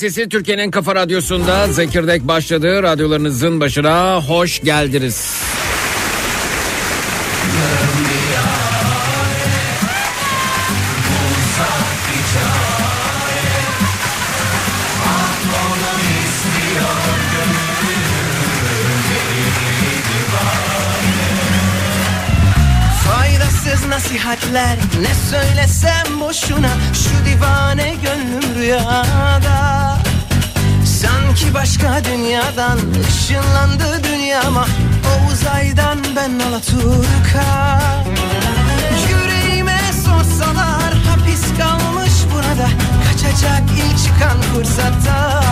Sesi Türkiye'nin Kafa Radyosu'nda Zekirdek başladı. Radyolarınızın başına hoş geldiniz. Nasihatler ne söylesem boşuna Şu divane gönlüm rüyada Sanki başka dünyadan ışınlandı dünyama O uzaydan ben Alaturka. Yüreğime sorsalar hapis kalmış burada Kaçacak ilk çıkan fırsatta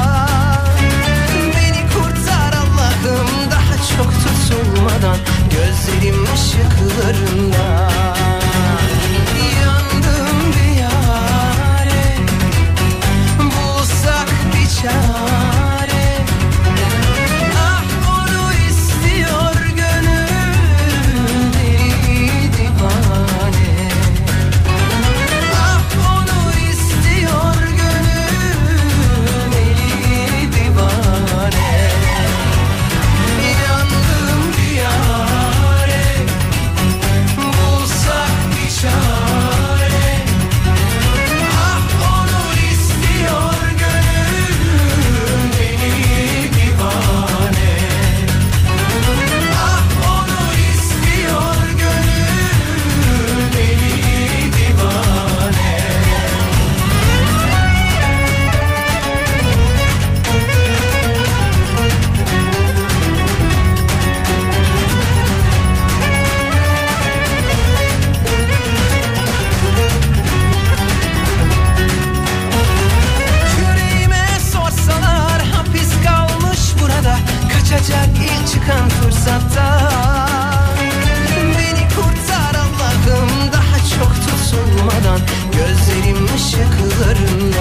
Beni kurtar Allah'ım daha çok tutulmadan Gözlerim ışıklarında çıkan fırsatta Beni kurtar Allah'ım daha çok tutulmadan. Gözlerim ışıklarında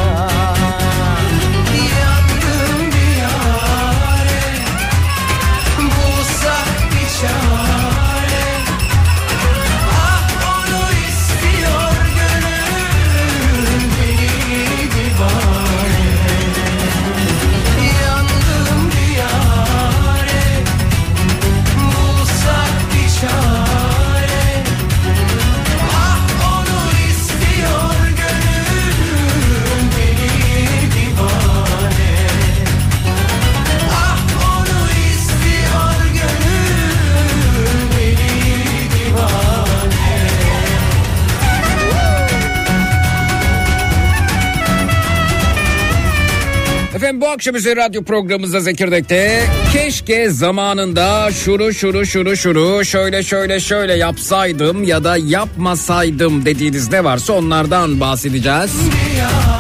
Efendim bu akşam üzeri radyo programımızda Zekirdek'te keşke zamanında şunu şunu şunu şunu şöyle şöyle şöyle yapsaydım ya da yapmasaydım dediğiniz ne varsa onlardan bahsedeceğiz.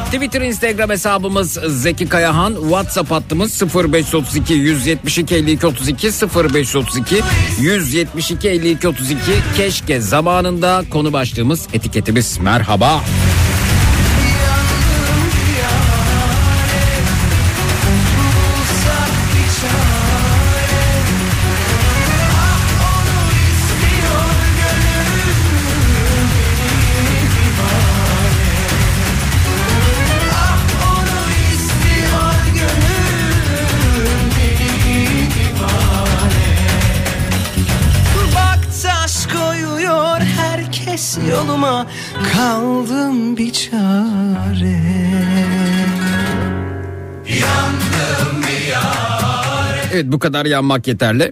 Twitter, Instagram hesabımız Zeki Kayahan, WhatsApp hattımız 0532 172 52 32 0532 172 52 32 keşke zamanında konu başlığımız etiketimiz merhaba. Bulsak Bir çare Evet bu kadar yanmak yeterli.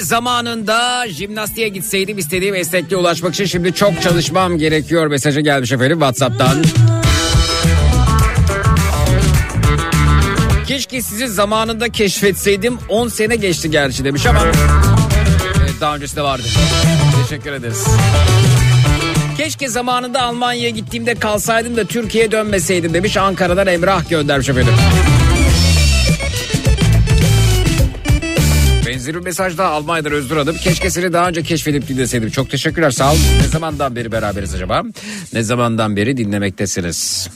Zamanında jimnastiğe gitseydim istediğim esnekliğe ulaşmak için şimdi çok çalışmam gerekiyor mesajı gelmiş efendim Whatsapp'tan. Keşke sizi zamanında keşfetseydim 10 sene geçti gerçi demiş ama evet, daha öncesi de vardı. Teşekkür ederiz. Keşke zamanında Almanya'ya gittiğimde kalsaydım da Türkiye'ye dönmeseydim demiş Ankara'dan Emrah göndermiş efendim. Bir mesaj daha Almanya'dan Özgür Hanım. Keşke seni daha önce keşfedip dinleseydim. Çok teşekkürler sağ olun. Ne zamandan beri beraberiz acaba? Ne zamandan beri dinlemektesiniz?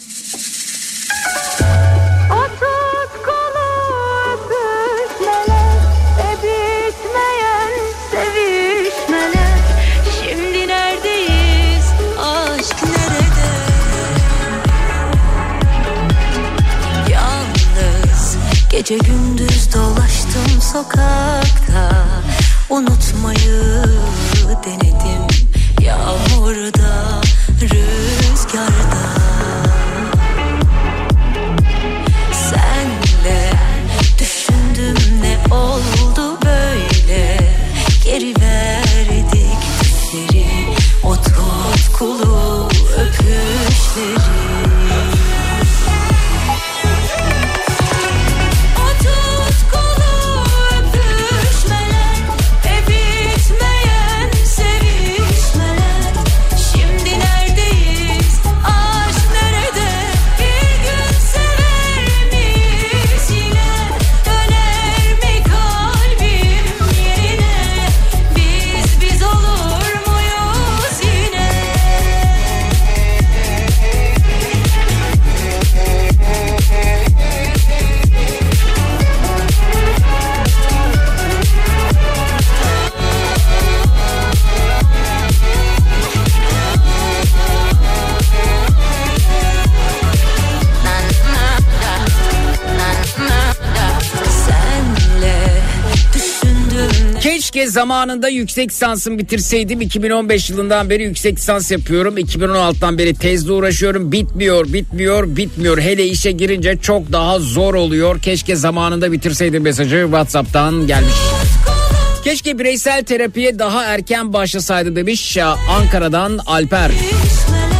Gece gündüz dolaştım sokakta. Unutmayı denedim. Yağmurda rüzgarda Keşke zamanında yüksek lisansımı bitirseydim. 2015 yılından beri yüksek lisans yapıyorum. 2016'dan beri tezle uğraşıyorum. Bitmiyor, bitmiyor, bitmiyor. Hele işe girince çok daha zor oluyor. Keşke zamanında bitirseydim mesajı WhatsApp'tan gelmiş. Keşke bireysel terapiye daha erken başlasaydım demiş ya Ankara'dan Alper. Sevişmeler,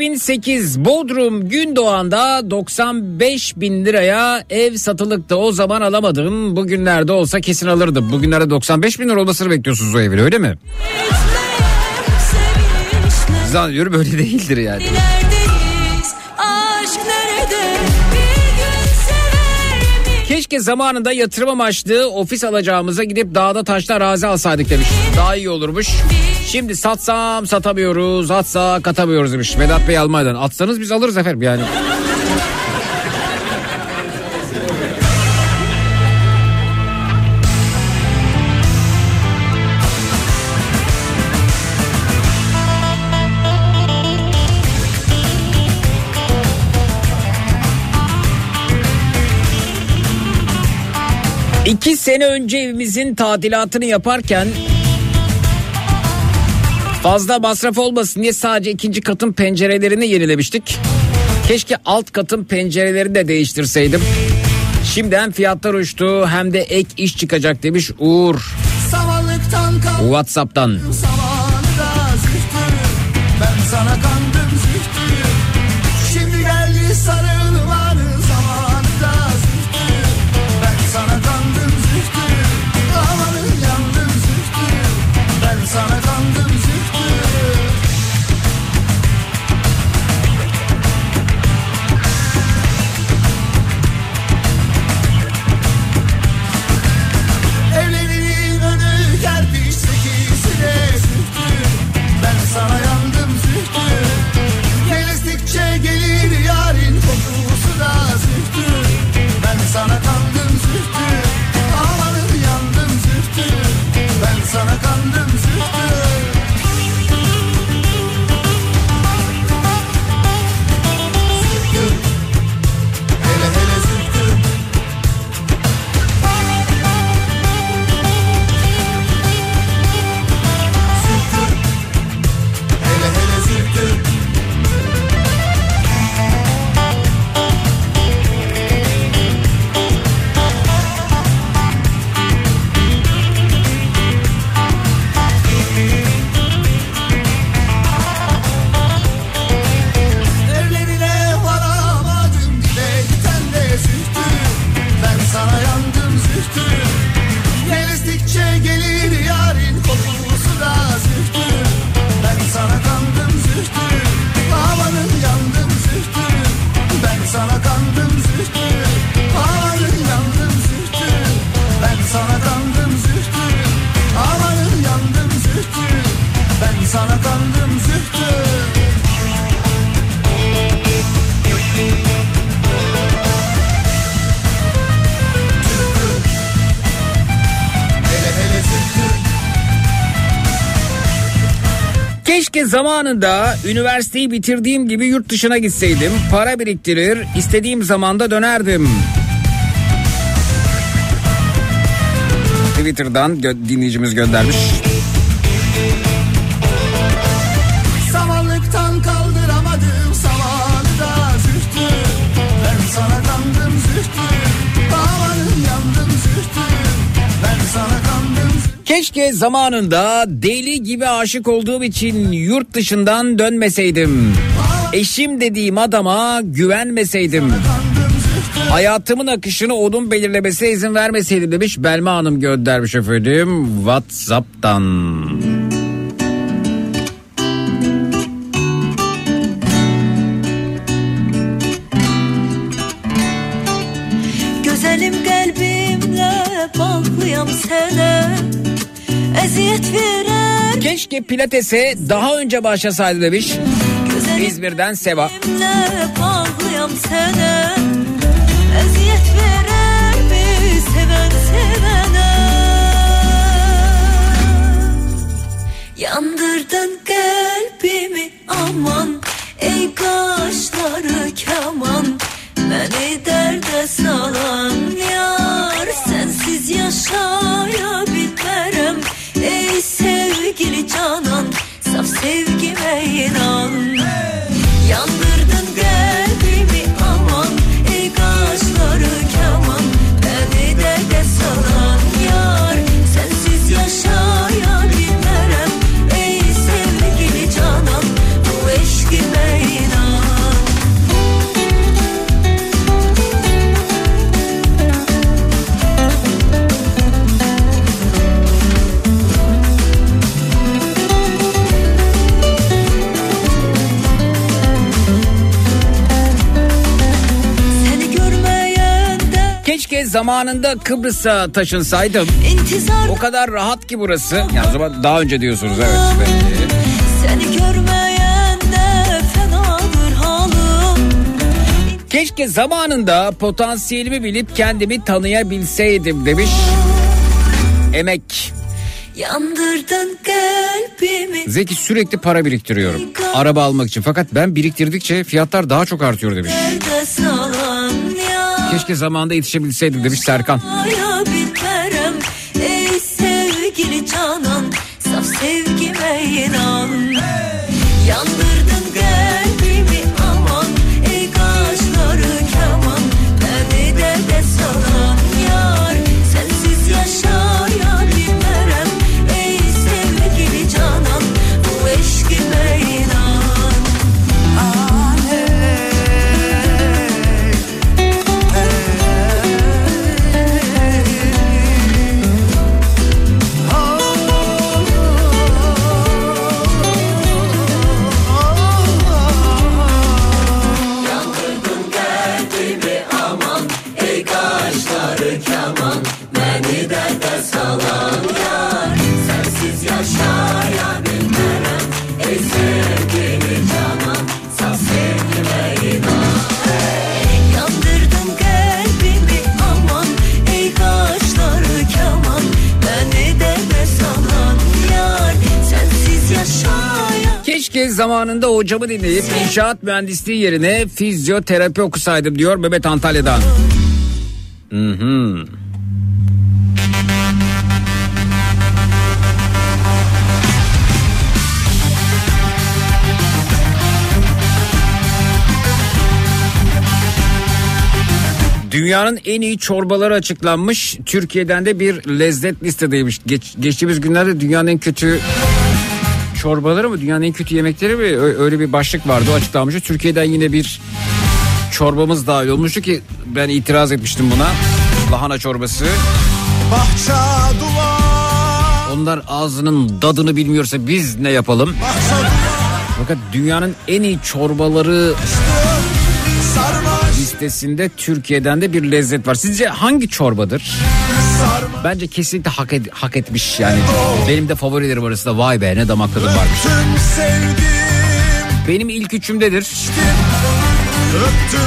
2008 Bodrum Gündoğan'da 95 bin liraya ev satılıktı. O zaman alamadım. Bugünlerde olsa kesin alırdım. Bugünlerde 95 bin lira olmasını bekliyorsunuz o evin öyle mi? Zannediyorum öyle değildir yani. Keşke zamanında yatırım amaçlı ofis alacağımıza gidip dağda taşta arazi alsaydık demiş. Daha iyi olurmuş. Şimdi satsam satamıyoruz, atsak atamıyoruz demiş. Vedat Bey Almanya'dan. Atsanız biz alırız efendim yani. İki sene önce evimizin tadilatını yaparken fazla masraf olmasın diye sadece ikinci katın pencerelerini yenilemiştik. Keşke alt katın pencereleri de değiştirseydim. Şimdi hem fiyatlar uçtu hem de ek iş çıkacak demiş Uğur. Whatsapp'tan. Ben sana kandım zamanında üniversiteyi bitirdiğim gibi yurt dışına gitseydim. Para biriktirir, istediğim zamanda dönerdim. Twitter'dan gö- dinleyicimiz göndermiş. Keşke zamanında deli gibi aşık olduğum için yurt dışından dönmeseydim. Eşim dediğim adama güvenmeseydim. Hayatımın akışını onun belirlemesine izin vermeseydim demiş Belma Hanım göndermiş efendim Whatsapp'tan. Keşke pilatese daha önce başlasaydı demiş. İzmir'den Seva. Yandırdın kalbimi aman. Ey kaşları kaman Beni derde salan yar Sensiz sevgili canan Saf sevgime inan zamanında Kıbrıs'a taşınsaydım. intizar O kadar rahat ki burası. Yani o zaman daha önce diyorsunuz evet. Peki. Seni görmeyende fenadır halim Keşke zamanında potansiyelimi bilip kendimi tanıyabilseydim demiş. Emek. Yandırdın kalbimi Zeki sürekli para biriktiriyorum. Araba almak için. Fakat ben biriktirdikçe fiyatlar daha çok artıyor demiş. Ya Keşke zamanında yetişebilseydim demiş Serkan. Aya bitmerem Ey sevgili canan Saf sevgime inan kalbimi zamanında hocamı dinleyip inşaat mühendisliği yerine fizyoterapi okusaydım diyor Mehmet Antalya'dan. Hı. Dünyanın en iyi çorbaları açıklanmış. Türkiye'den de bir lezzet listedeymiş. Geç, geçtiğimiz günlerde dünyanın en kötü çorbaları mı dünyanın en kötü yemekleri mi öyle bir başlık vardı o açıklanmıştı. Türkiye'den yine bir çorbamız dahil olmuştu ki ben itiraz etmiştim buna. Lahana çorbası. Bahçe duvar Onlar ağzının dadını bilmiyorsa biz ne yapalım? Bahçe duvar Fakat dünyanın en iyi çorbaları Sarmaş listesinde Türkiye'den de bir lezzet var. Sizce hangi çorbadır? Bence kesinlikle hak, ed- hak etmiş yani. Benim de favorilerim arasında vay be ne damak tadım varmış. Benim ilk üçümdedir. Öptüm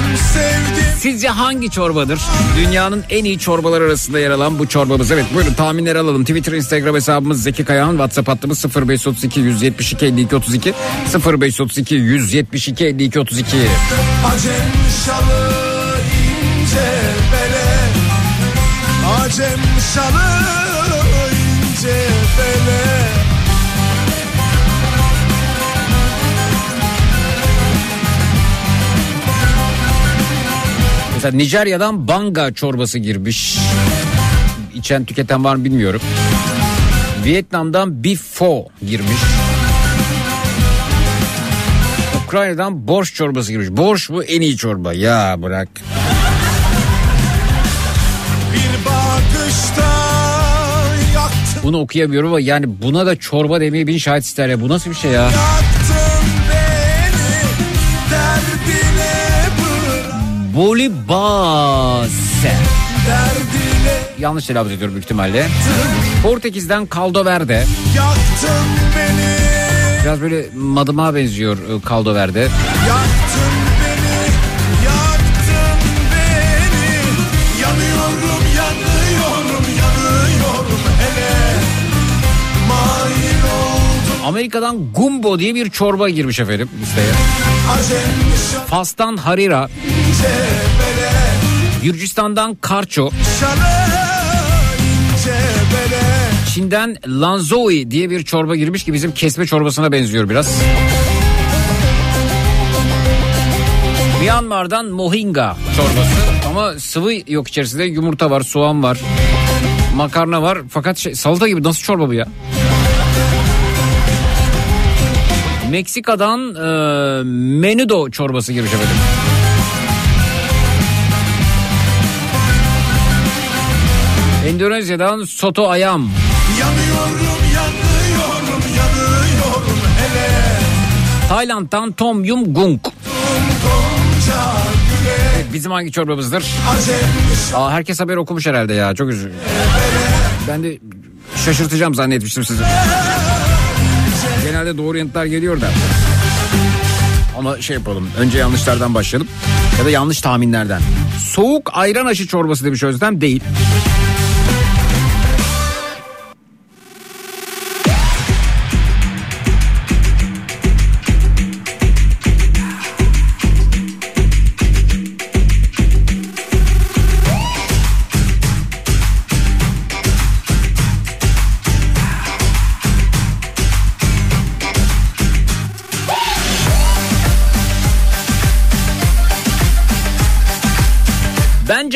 Sizce hangi çorbadır? Dünyanın en iyi çorbalar arasında yer alan bu çorbamız. Evet buyurun tahminleri alalım. Twitter, Instagram hesabımız Zeki Kayağan. WhatsApp hattımız 0532 172 52 32 0532 172 52 32. Acem şalı Acem şalı ince bele Mesela Nijerya'dan banga çorbası girmiş. İçen tüketen var mı bilmiyorum. Vietnam'dan pho girmiş. Ukrayna'dan borş çorbası girmiş. Borş bu en iyi çorba. Ya bırak. Bunu okuyamıyorum ama yani buna da çorba demeye bin şahit ister ya. Bu nasıl bir şey ya? Beni Yanlış telaffuz ediyorum büyük ihtimalle. Portekiz'den caldo verde. Biraz böyle madıma benziyor e, caldo verde. Yaktın Amerika'dan gumbo diye bir çorba girmiş efendim listeye. Fas'tan harira, Gürcistan'dan karço, Çin'den lanzoi diye bir çorba girmiş ki bizim kesme çorbasına benziyor biraz. Myanmar'dan mohinga çorbası ama sıvı yok içerisinde yumurta var, soğan var, makarna var fakat şey, salata gibi nasıl çorba bu ya? Meksika'dan e, menudo çorbası girmiş efendim. Endonezya'dan soto ayam. Yanıyorum yanıyorum yanıyorum hele Tayland'dan tom yum gung. Bizim hangi çorbamızdır? Acem Aa, herkes haber okumuş herhalde ya çok üzüldüm. Ben de şaşırtacağım zannetmiştim sizi. Genelde doğru yanıtlar geliyor da. Ama şey yapalım önce yanlışlardan başlayalım. Ya da yanlış tahminlerden. Soğuk ayran aşı çorbası demiş Özlem değil.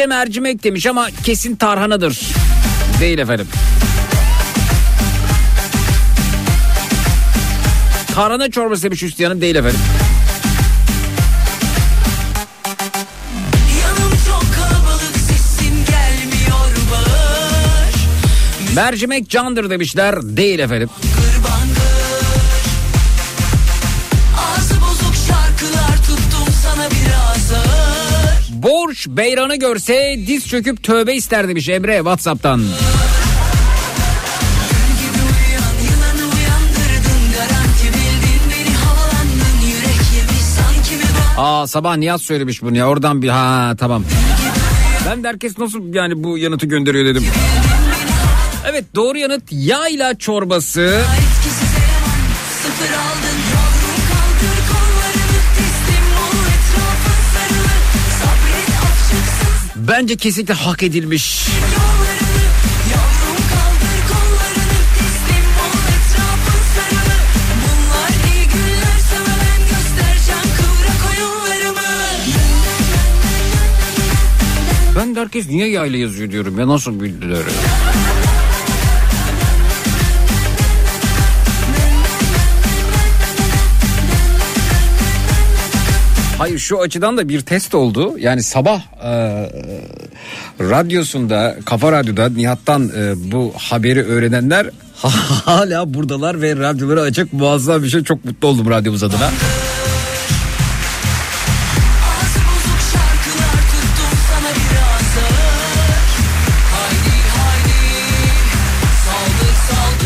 Bence mercimek demiş ama kesin tarhanadır. Değil efendim. Tarhana çorbası demiş Üstü Hanım değil efendim. Mercimek candır demişler değil efendim. Borç beyranı görse diz çöküp tövbe ister demiş Emre Whatsapp'tan. Aa sabah Niyaz söylemiş bunu ya oradan bir ha tamam. Ben de herkes nasıl yani bu yanıtı gönderiyor dedim. Evet doğru yanıt yayla çorbası. Etkisiz Bence kesinlikle hak edilmiş. Ben de herkes niye yayla yazıyor diyorum ya nasıl bildiler ya? Hayır şu açıdan da bir test oldu. Yani sabah e, radyosunda, Kafa Radyo'da Nihat'tan e, bu haberi öğrenenler hala buradalar ve radyoları açık. Muazzam bir şey. Çok mutlu oldum radyomuz adına.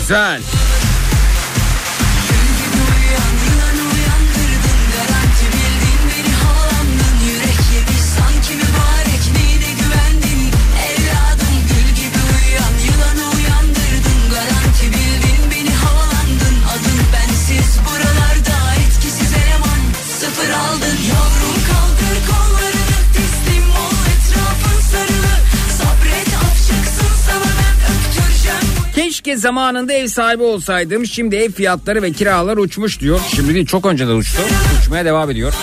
Ağzı Keşke zamanında ev sahibi olsaydım. Şimdi ev fiyatları ve kiralar uçmuş diyor. Şimdi değil çok önceden uçtu. Uçmaya devam ediyor.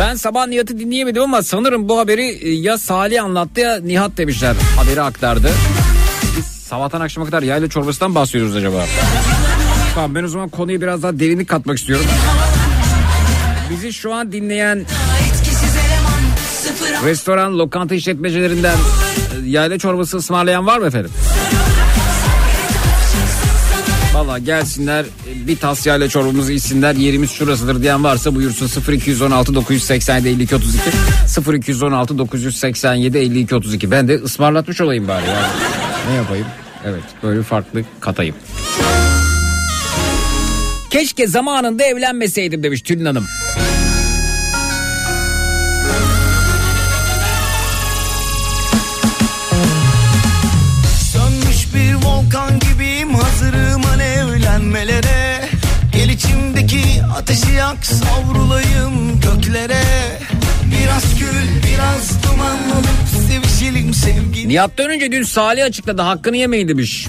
Ben sabah Nihat'ı dinleyemedim ama sanırım bu haberi e, ya Salih anlattı ya Nihat demişler. Haberi aktardı. Sabahtan akşama kadar yayla çorbasından bahsediyoruz acaba. Tamam ben o zaman konuya biraz daha derinlik katmak istiyorum. Bizi şu an dinleyen restoran, lokanta işletmecilerinden e, yayla çorbası ısmarlayan var mı efendim? Valla gelsinler e, bir tas yayla çorbamızı içsinler yerimiz şurasıdır diyen varsa buyursun 0216 987 52 32 0216 987 52 32 ben de ısmarlatmış olayım bari yani. ne yapayım? Evet böyle farklı katayım. Keşke zamanında evlenmeseydim demiş Tülin Hanım. Sönmüş bir volkan gibiyim hazırım alevlenmelere Gel içimdeki ateşi yak savrulayım göklere Biraz kül biraz duman olup sevişelim sevgili Nihat'tan önce dün Salih açıkladı hakkını yemeyin demiş.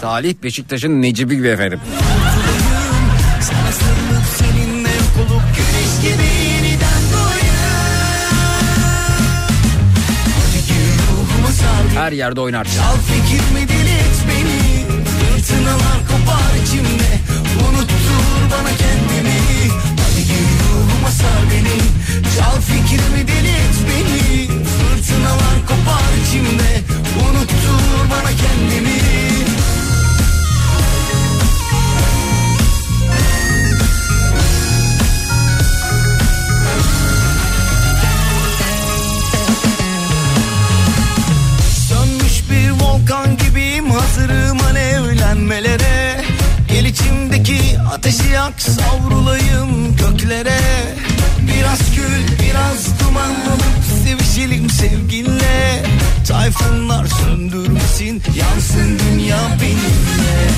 Salih Beşiktaş'ın Necibi gibi efendim. Her yerde oynar. Al fikrimi deli fikrimi deli et beni. Fırtınalar kopar içimde. Unuttur bana kendimi. Sönmüş bir volkan gibiyim. Hazırım alevlenmelere Gel içimdeki ateşi yak savrulayım göklere Biraz kül biraz duman olup sevişelim sevginle Tayfunlar söndürmesin yansın dünya benimle.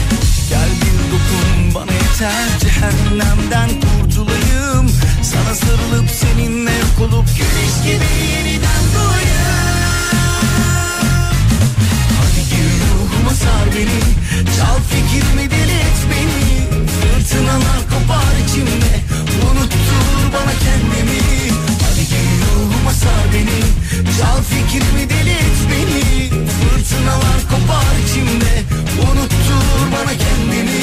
Gel bir dokun bana yeter cehennemden kurtulayım. Sana sarılıp seninle yok olup güneş gibi yeniden doğayım. Hadi gir ruhuma sar beni Çal fikrimi deli et beni Fırtınalar kopar içimde. Unuttur bana kendimi. Hadi gir ruhuma sar beni. Çal fikrimi deli et beni. Fırtınalar kopar içimde. Unuttur bana kendimi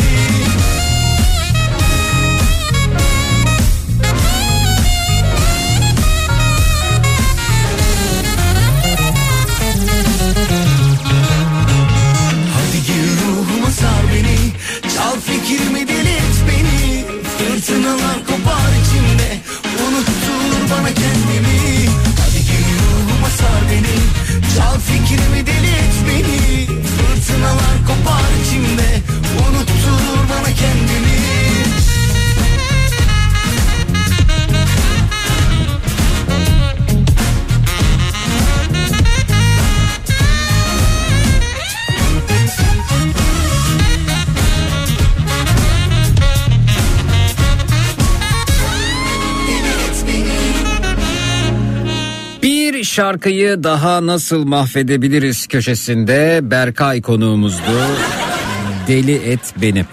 şarkıyı daha nasıl mahvedebiliriz köşesinde Berkay konuğumuzdu. Deli et beni.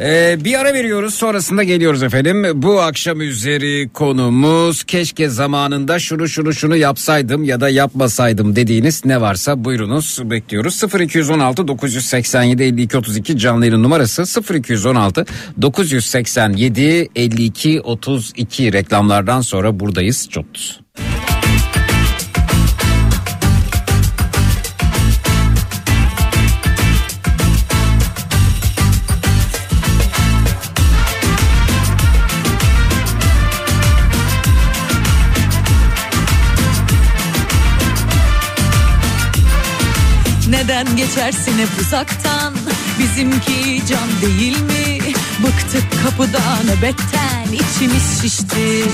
Ee, bir ara veriyoruz sonrasında geliyoruz efendim. Bu akşam üzeri konumuz keşke zamanında şunu şunu şunu yapsaydım ya da yapmasaydım dediğiniz ne varsa buyurunuz bekliyoruz. 0216 987 52 32 canlı yayın numarası 0216 987 52 32 reklamlardan sonra buradayız. Çok Neden geçersin hep uzaktan? Bizimki can değil mi? Bıktık kapıda nöbetten içimiz şişti.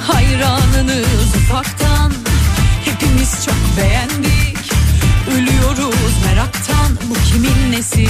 Hayranınız ufaktan Hepimiz çok beğendik. Ölüyoruz meraktan Bu kimin nesi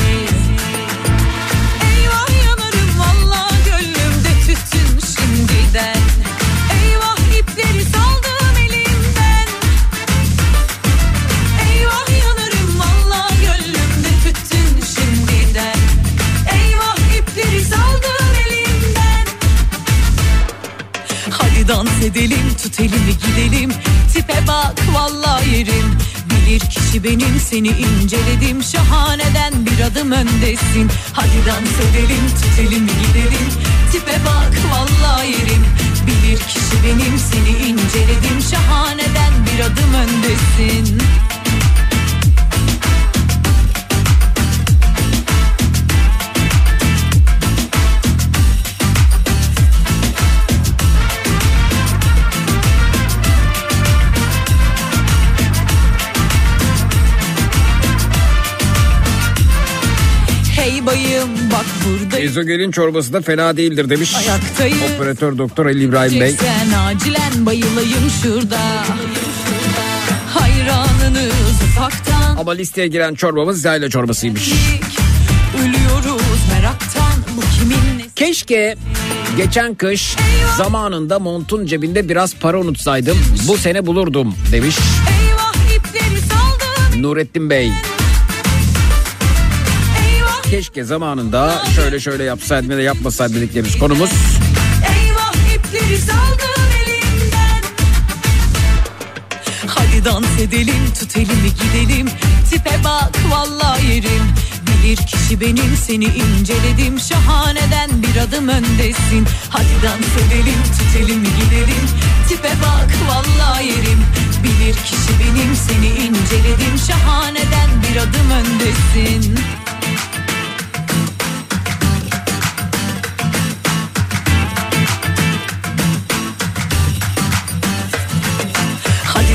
Dans edelim tut elimi gidelim. Tipe bak valla yerim. Bilir kişi benim seni inceledim. Şahaneden bir adım öndesin. Hadi dans edelim tut elimi gidelim. Tipe bak valla yerim. Bilir kişi benim seni inceledim. Şahaneden bir adım öndesin bayım bak buradayım Ezogelin çorbası da fena değildir demiş. Ayaktayız. Operatör doktor Ali İbrahim Bey. Sen acilen bayılayım şurada Hayranınız ufaktan Ama listeye giren çorbamız zayla çorbasıymış. Ölüyoruz meraktan Bu kimin nesi Keşke geçen kış zamanında montun cebinde biraz para unutsaydım. Bu sene bulurdum demiş Eyvah Nurettin Bey. Keşke zamanında şöyle şöyle yapsaydım ya da yapmasaydım dediklerimiz konumuz. eyvah ipleri saldım elimden. Hadi dans edelim tut elimi gidelim. Tipe bak vallahi yerim. Bilir kişi benim seni inceledim. Şahaneden bir adım öndesin. Hadi dans edelim tut elimi gidelim. Tipe bak vallahi yerim. Bilir kişi benim seni inceledim. Şahaneden bir adım öndesin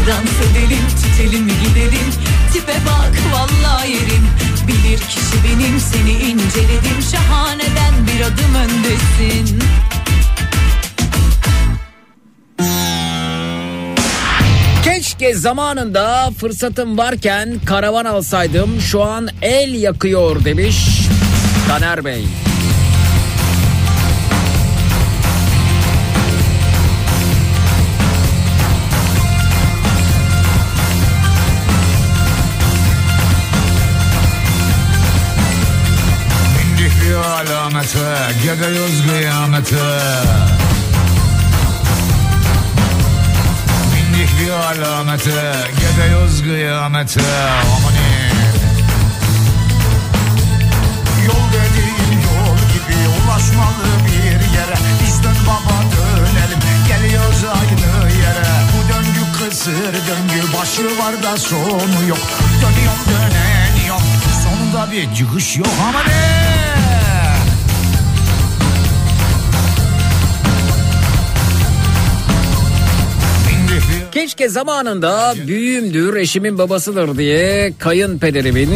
dans edelim tut elimi gidelim Tipe bak vallahi yerim Bilir kişi benim seni inceledim Şahaneden bir adım öndesin Keşke zamanında fırsatım varken karavan alsaydım. Şu an el yakıyor demiş Taner Bey. Alamete Gidiyoruz kıyamete Bindik bir alamete Gidiyoruz kıyamete Amanin Yol dediğin yol gibi Ulaşmalı bir yere. Biz dön baba dönelim. Geliyoruz aynı yere. Bu döngü kısır döngü Başı var da sonu yok. Dönüyorum dönen yok. Sonunda bir çıkış yok. Ama ne? Keşke zamanında büyüğümdür eşimin babasıdır diye kayınpederimin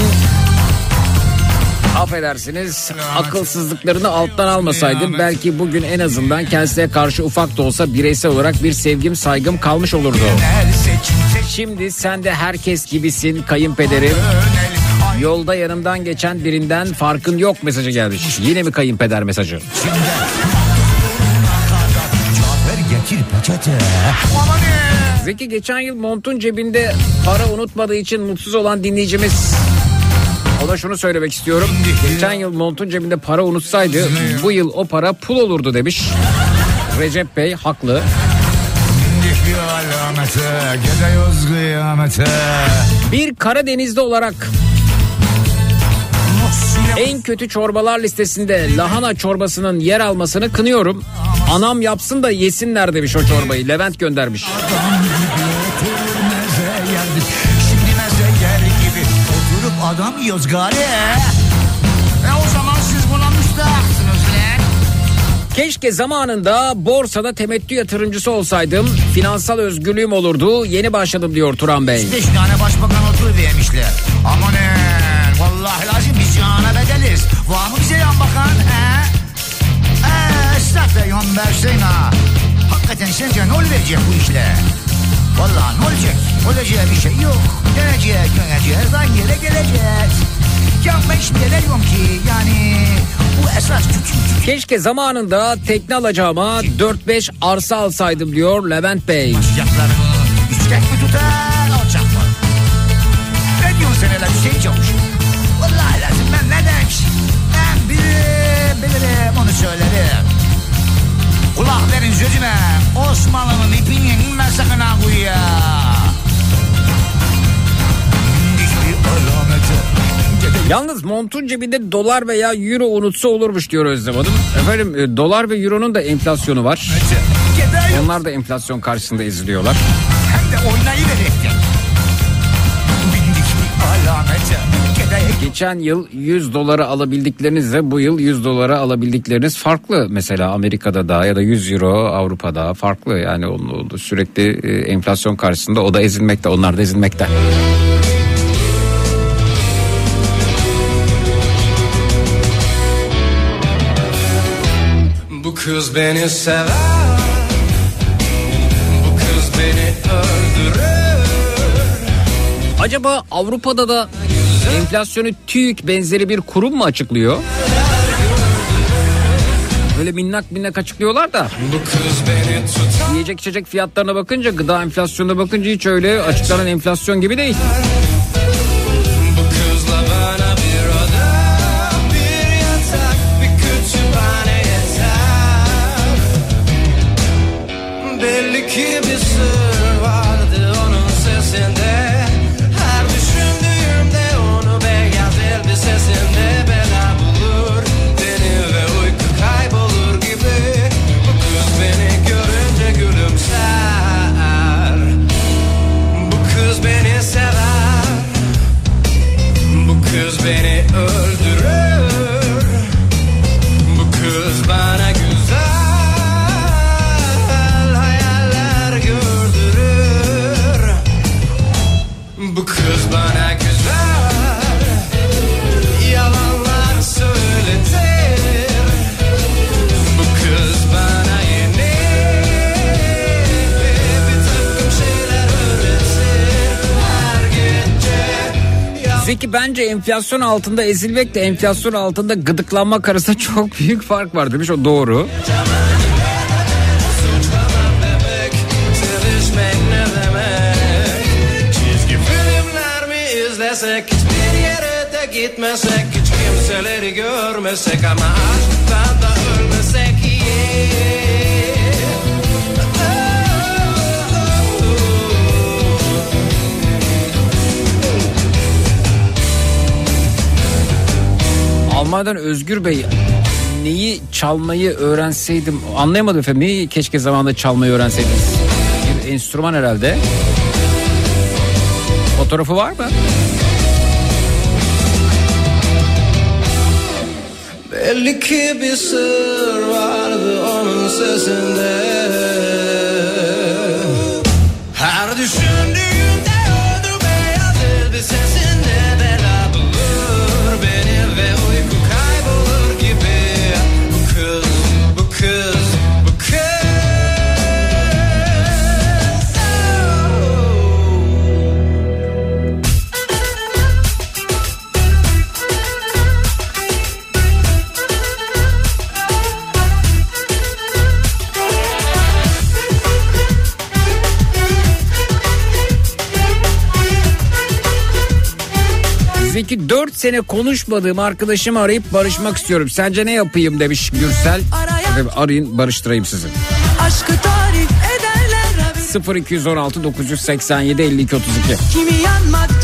affedersiniz akılsızlıklarını alttan almasaydım belki bugün en azından kendisine karşı ufak da olsa bireysel olarak bir sevgim saygım kalmış olurdu. Şimdi sen de herkes gibisin kayınpederim. Yolda yanımdan geçen birinden farkın yok mesajı gelmiş. Yine mi kayınpeder mesajı? içinde Cafer getir peçete. Aman? Zeki geçen yıl montun cebinde para unutmadığı için mutsuz olan dinleyicimiz ona şunu söylemek istiyorum. Geçen yıl montun cebinde para unutsaydı bu yıl o para pul olurdu demiş. Recep Bey haklı. Bir Karadenizli olarak en kötü çorbalar listesinde lahana çorbasının yer almasını kınıyorum. Anam yapsın da yesinler demiş o çorbayı. Levent göndermiş. Adam yiyoruz gari. E o zaman siz buna müstahaksınız. Keşke zamanında borsada temettü yatırımcısı olsaydım. Finansal özgürlüğüm olurdu. Yeni başladım diyor Turan Bey. Beş tane başbakan otur vermişler. Amanın vallahi lazım biz yana bedeliz. Var mı bize yan bakan he? Eee esnaf da yan versin ha. Hakikaten sence ne olacak bu işle? Vallahi ne olacak? Olacağı bir şey yok. Dönecek, dönecek, aynı yere gelecek. Ya ben şimdi demiyorum ki yani bu esas küçük küçük Keşke zamanında tekne alacağıma 4-5 arsa alsaydım diyor Levent Bey. Sıcaklarını yüksek mi tutar alçak mı? Ne diyorsun sen hele Hüseyin Çavuş? Vallahi lazım ben ne demiş? Ben bilirim bilirim onu söylerim. Kulak verin sözüme Osmanlı'nın ipini inme sakın ha kuyuya. Yalnız montun cebinde dolar veya euro unutsa olurmuş diyor Özlem Hanım. Efendim e, dolar ve euronun da enflasyonu var. Onlar da enflasyon karşısında eziliyorlar. hem de oynayıverekten. Geçen yıl 100 dolara alabildiklerinizle bu yıl 100 dolara alabildikleriniz farklı. Mesela Amerika'da da ya da 100 euro Avrupa'da farklı. Yani onun sürekli e, enflasyon karşısında o da ezilmekte. Onlar da ezilmekte. Bu kız beni sever Bu kız beni öldürür Acaba Avrupa'da da enflasyonu TÜİK benzeri bir kurum mu açıklıyor? Böyle minnak minnak açıklıyorlar da yiyecek içecek fiyatlarına bakınca gıda enflasyonuna bakınca hiç öyle açıklanan enflasyon gibi değil. Belli ki bir sır vardı onun sesinde Says in there. Bence enflasyon altında ezilmek de enflasyon altında gıdıklanmak arasında çok büyük fark var demiş. O doğru. gitmesek. Hiç kimseleri görmesek. Ama aşktan da ölmesek Almanya'dan Özgür Bey neyi çalmayı öğrenseydim anlayamadım efendim. Neyi keşke zamanında çalmayı öğrenseydiniz? Bir enstrüman herhalde. Fotoğrafı var mı? Belli ki bir sır vardı onun sesinde ki 4 sene konuşmadığım arkadaşımı arayıp barışmak istiyorum. Sence ne yapayım demiş Gürsel. Efendim arayın barıştırayım sizi. Aşkı tarif ederler haberi 0216 987 52 32. Kimi yanmaktan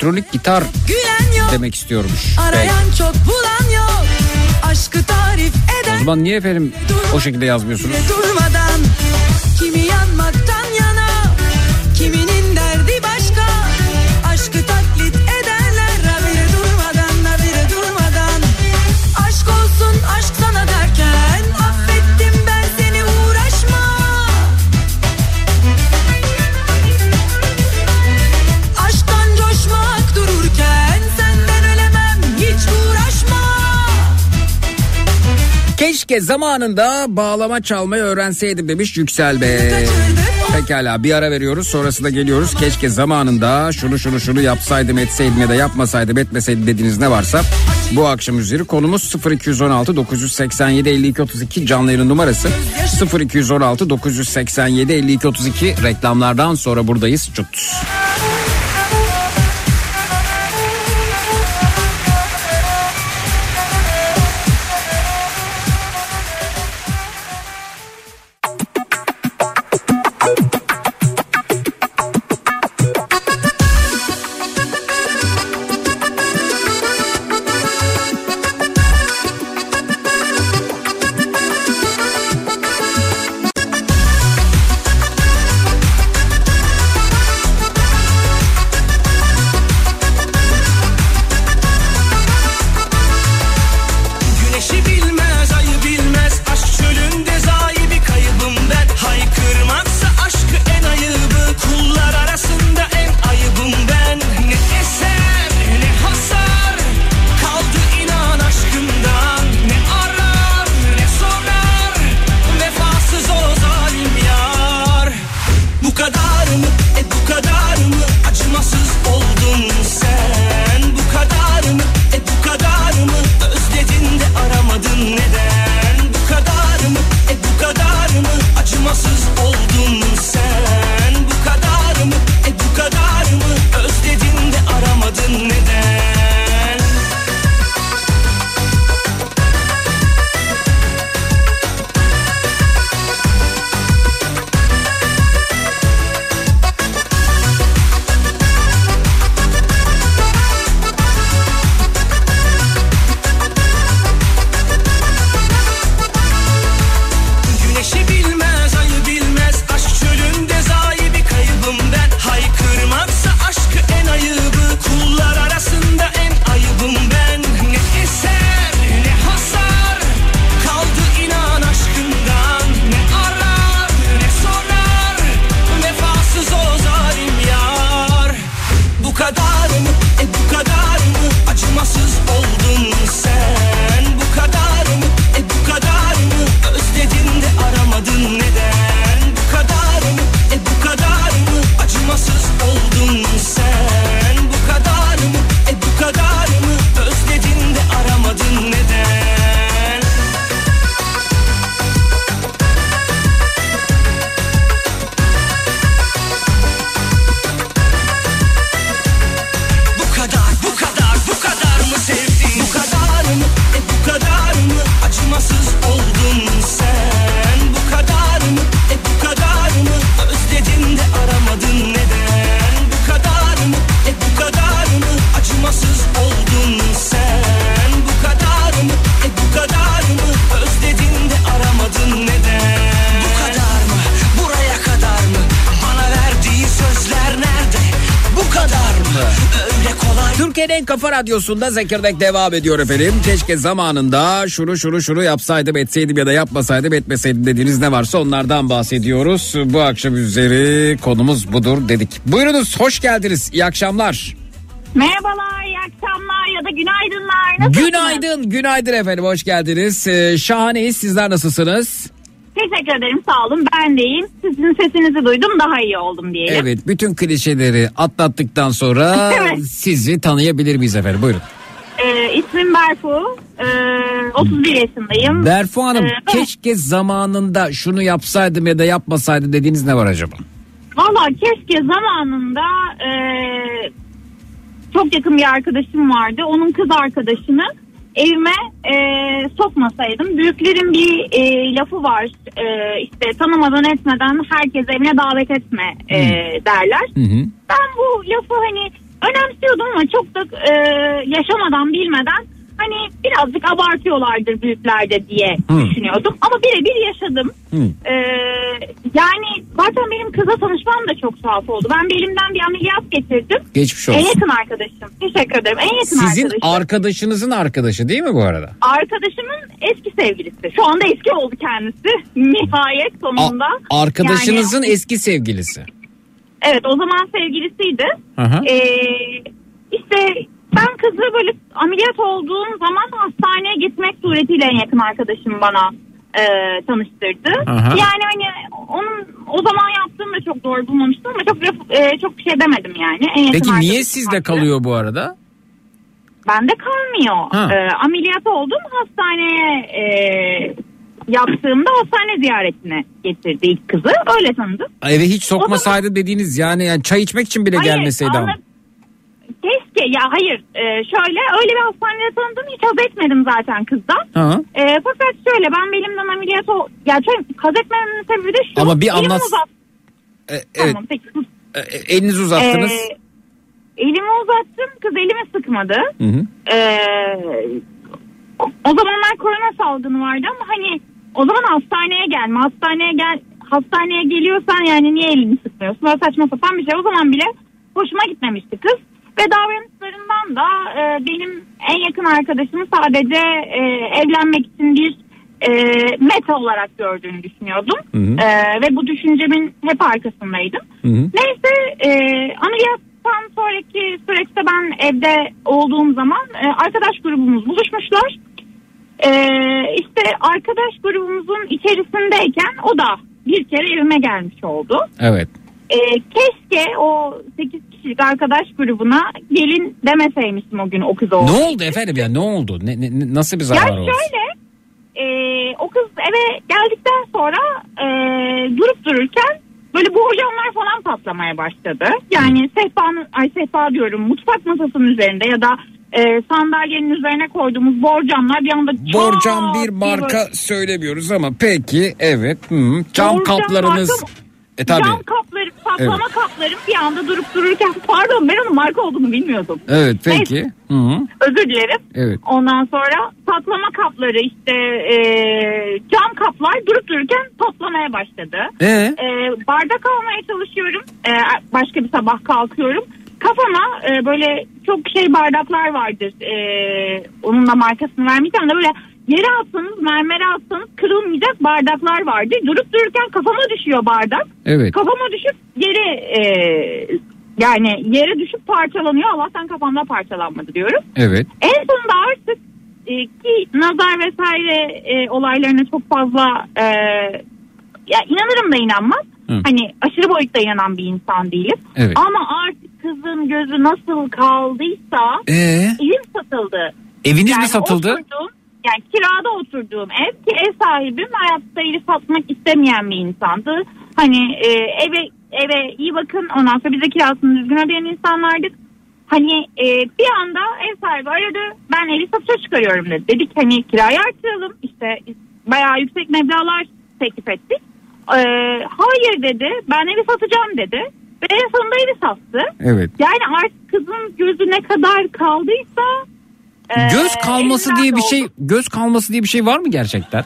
elektronik gitar yok demek istiyormuş. Arayan çok bulan yok Aşkı tarif O eden zaman niye efendim o şekilde yazmıyorsunuz? Durmadan Keşke zamanında bağlama çalmayı öğrenseydim demiş Yüksel Bey. Pekala bir ara veriyoruz sonrasında geliyoruz. Keşke zamanında şunu şunu şunu yapsaydım etseydim ya da yapmasaydım etmeseydim dediğiniz ne varsa bu akşam üzeri konumuz 0216 987 52 32 canlı yayın numarası 0216 987 52 32 reklamlardan sonra buradayız. Çut. Radyosu'nda Zekirdek devam ediyor efendim. Keşke zamanında şunu şunu şunu yapsaydım etseydim ya da yapmasaydım etmeseydim dediğiniz ne varsa onlardan bahsediyoruz. Bu akşam üzeri konumuz budur dedik. Buyurunuz hoş geldiniz iyi akşamlar. Merhabalar, iyi akşamlar ya da günaydınlar. Nasılsınız? Günaydın günaydın efendim hoş geldiniz. Ee, şahaneyiz sizler nasılsınız? Teşekkür ederim, sağ olun. Ben deyim. Sizin sesinizi duydum, daha iyi oldum diyelim. Evet bütün klişeleri atlattıktan sonra Evet. sizi tanıyabilir miyiz efendim buyurun. Ee, ismim Berfu, ee, 31 yaşındayım. Berfu Hanım Ee, keşke zamanında şunu yapsaydım ya da yapmasaydım dediğiniz ne var acaba? Valla keşke zamanında ee, çok yakın bir arkadaşım vardı. Onun kız arkadaşını evime ee, sokmasaydım. Büyüklerin bir ee, lafı var. Ee, işte tanımadan etmeden herkes evine davet etme ee, derler. Hı hı. ben bu lafı hani önemsiyordum ama çok da e, yaşamadan bilmeden birazcık abartıyorlardır büyüklerde diye Hı. düşünüyordum. Ama birebir yaşadım. Hı. E, yani zaten benim kıza tanışmam da çok tuhaf oldu. Ben bir elimden bir ameliyat geçirdim. Geçmiş En olsun. yakın arkadaşım. Teşekkür ederim. En yakın Sizin arkadaşım. arkadaşınızın arkadaşı değil mi bu arada? Arkadaşımın eski sevgilisi. Şu anda eski oldu kendisi. Nihayet A- sonunda. arkadaşınızın Yani- eski sevgilisi. Evet o zaman sevgilisiydi. Ee, işte ben kızı böyle ameliyat olduğum zaman hastaneye gitmek suretiyle en yakın arkadaşım bana e, tanıştırdı. Aha. Yani hani onun o zaman yaptığım da çok doğru bulmamıştım ama çok e, çok bir şey demedim yani. En yakın Peki niye sizde vardı. kalıyor bu arada? Bende kalmıyor. Ha. Ee, ameliyat oldum hastaneye e, yaptığımda hastane ziyaretine getirdi ilk kızı. Öyle tanıdım. Eve hiç sokmasaydı dediğiniz yani, yani çay içmek için bile Hayır, gelmeseydi ama. Keşke ya hayır e, şöyle öyle bir hastanede tanıdım hiç haz etmedim zaten kızdan. E, fakat şöyle ben belimden ameliyat ol... Ya çok haz etmememin sebebi de şu. Ama bir anlat- uzat- E, evet Tamam peki. e, e, elinizi uzattınız. E, elimi uzattım kız elimi sıkmadı. Hı hı. O, o zamanlar korona salgını vardı ama hani o zaman hastaneye gelme hastaneye gel hastaneye geliyorsan yani niye elini sıkmıyorsun böyle saçma sapan bir şey o zaman bile hoşuma gitmemişti kız ve davranışlarından da e, benim en yakın arkadaşımı sadece e, evlenmek için bir e, meta olarak gördüğünü düşünüyordum Hı hı. E, ve bu düşüncemin hep arkasındaydım Hı hı. Neyse e, ameliyattan sonraki süreçte ben evde olduğum zaman e, arkadaş grubumuz buluşmuşlar. E, işte arkadaş grubumuzun içerisindeyken o da bir kere evime gelmiş oldu. Evet. E, keşke o 8 kişilik arkadaş grubuna gelin demeseymişim o gün o kız Ne oldu. oldu efendim ya ne oldu? Ne, ne- nasıl bir Ya zarar oldu? şöyle e, o kız eve geldikten sonra e, durup dururken böyle borcamlar falan patlamaya başladı. Yani sehpanın, ay sehpa diyorum mutfak masasının üzerinde ya da e, sandalyenin üzerine koyduğumuz borcamlar bir anda Borcam bir marka böyle- söylemiyoruz ama peki evet. Hı. Cam Borcam kaplarınız. marka- E tabi. Cam kapları, patlama kaplarım bir anda durup dururken pardon ben onun marka olduğunu bilmiyordum. Evet peki. Hı hı. Özür dilerim. Evet. Ondan sonra patlama kapları işte e, cam kaplar durup dururken patlamaya başladı. Ee? E, bardak almaya çalışıyorum. E, başka bir sabah kalkıyorum. Kafama e, böyle çok şey bardaklar vardır. E, onun da markasını vermeyeceğim de böyle yere atsanız mermere atsanız kırılmayacak bardaklar vardı. Durup dururken kafama düşüyor bardak. Evet. Kafama düşüp yere e, yani yere düşüp parçalanıyor. Allah'tan kafamda parçalanmadı diyorum. Evet. En sonunda artık e, ki nazar vesaire e, olaylarına çok fazla e, ya inanırım da inanmam. Hı. Hani aşırı boyutta inanan bir insan değilim. Evet. Ama artık kızın gözü nasıl kaldıysa Ee? evim satıldı. Eviniz Yani mi satıldı? Oturduğum, yani kirada oturduğum ev ki ev sahibim hayatta evi satmak istemeyen bir insandı. Hani e, eve eve iyi bakın ondan sonra bize kirasını düzgün ödeyen insanlardık. Hani e, bir anda ev sahibi aradı ben evi satışa çıkarıyorum dedi. Dedik hani kirayı artıralım işte bayağı yüksek meblağlar teklif ettik. E, hayır dedi ben evi satacağım dedi. Ve en sonunda evi sattı. Evet. Yani artık kızın gözü ne kadar kaldıysa Göz kalması diye bir şey göz kalması diye bir şey var mı gerçekten?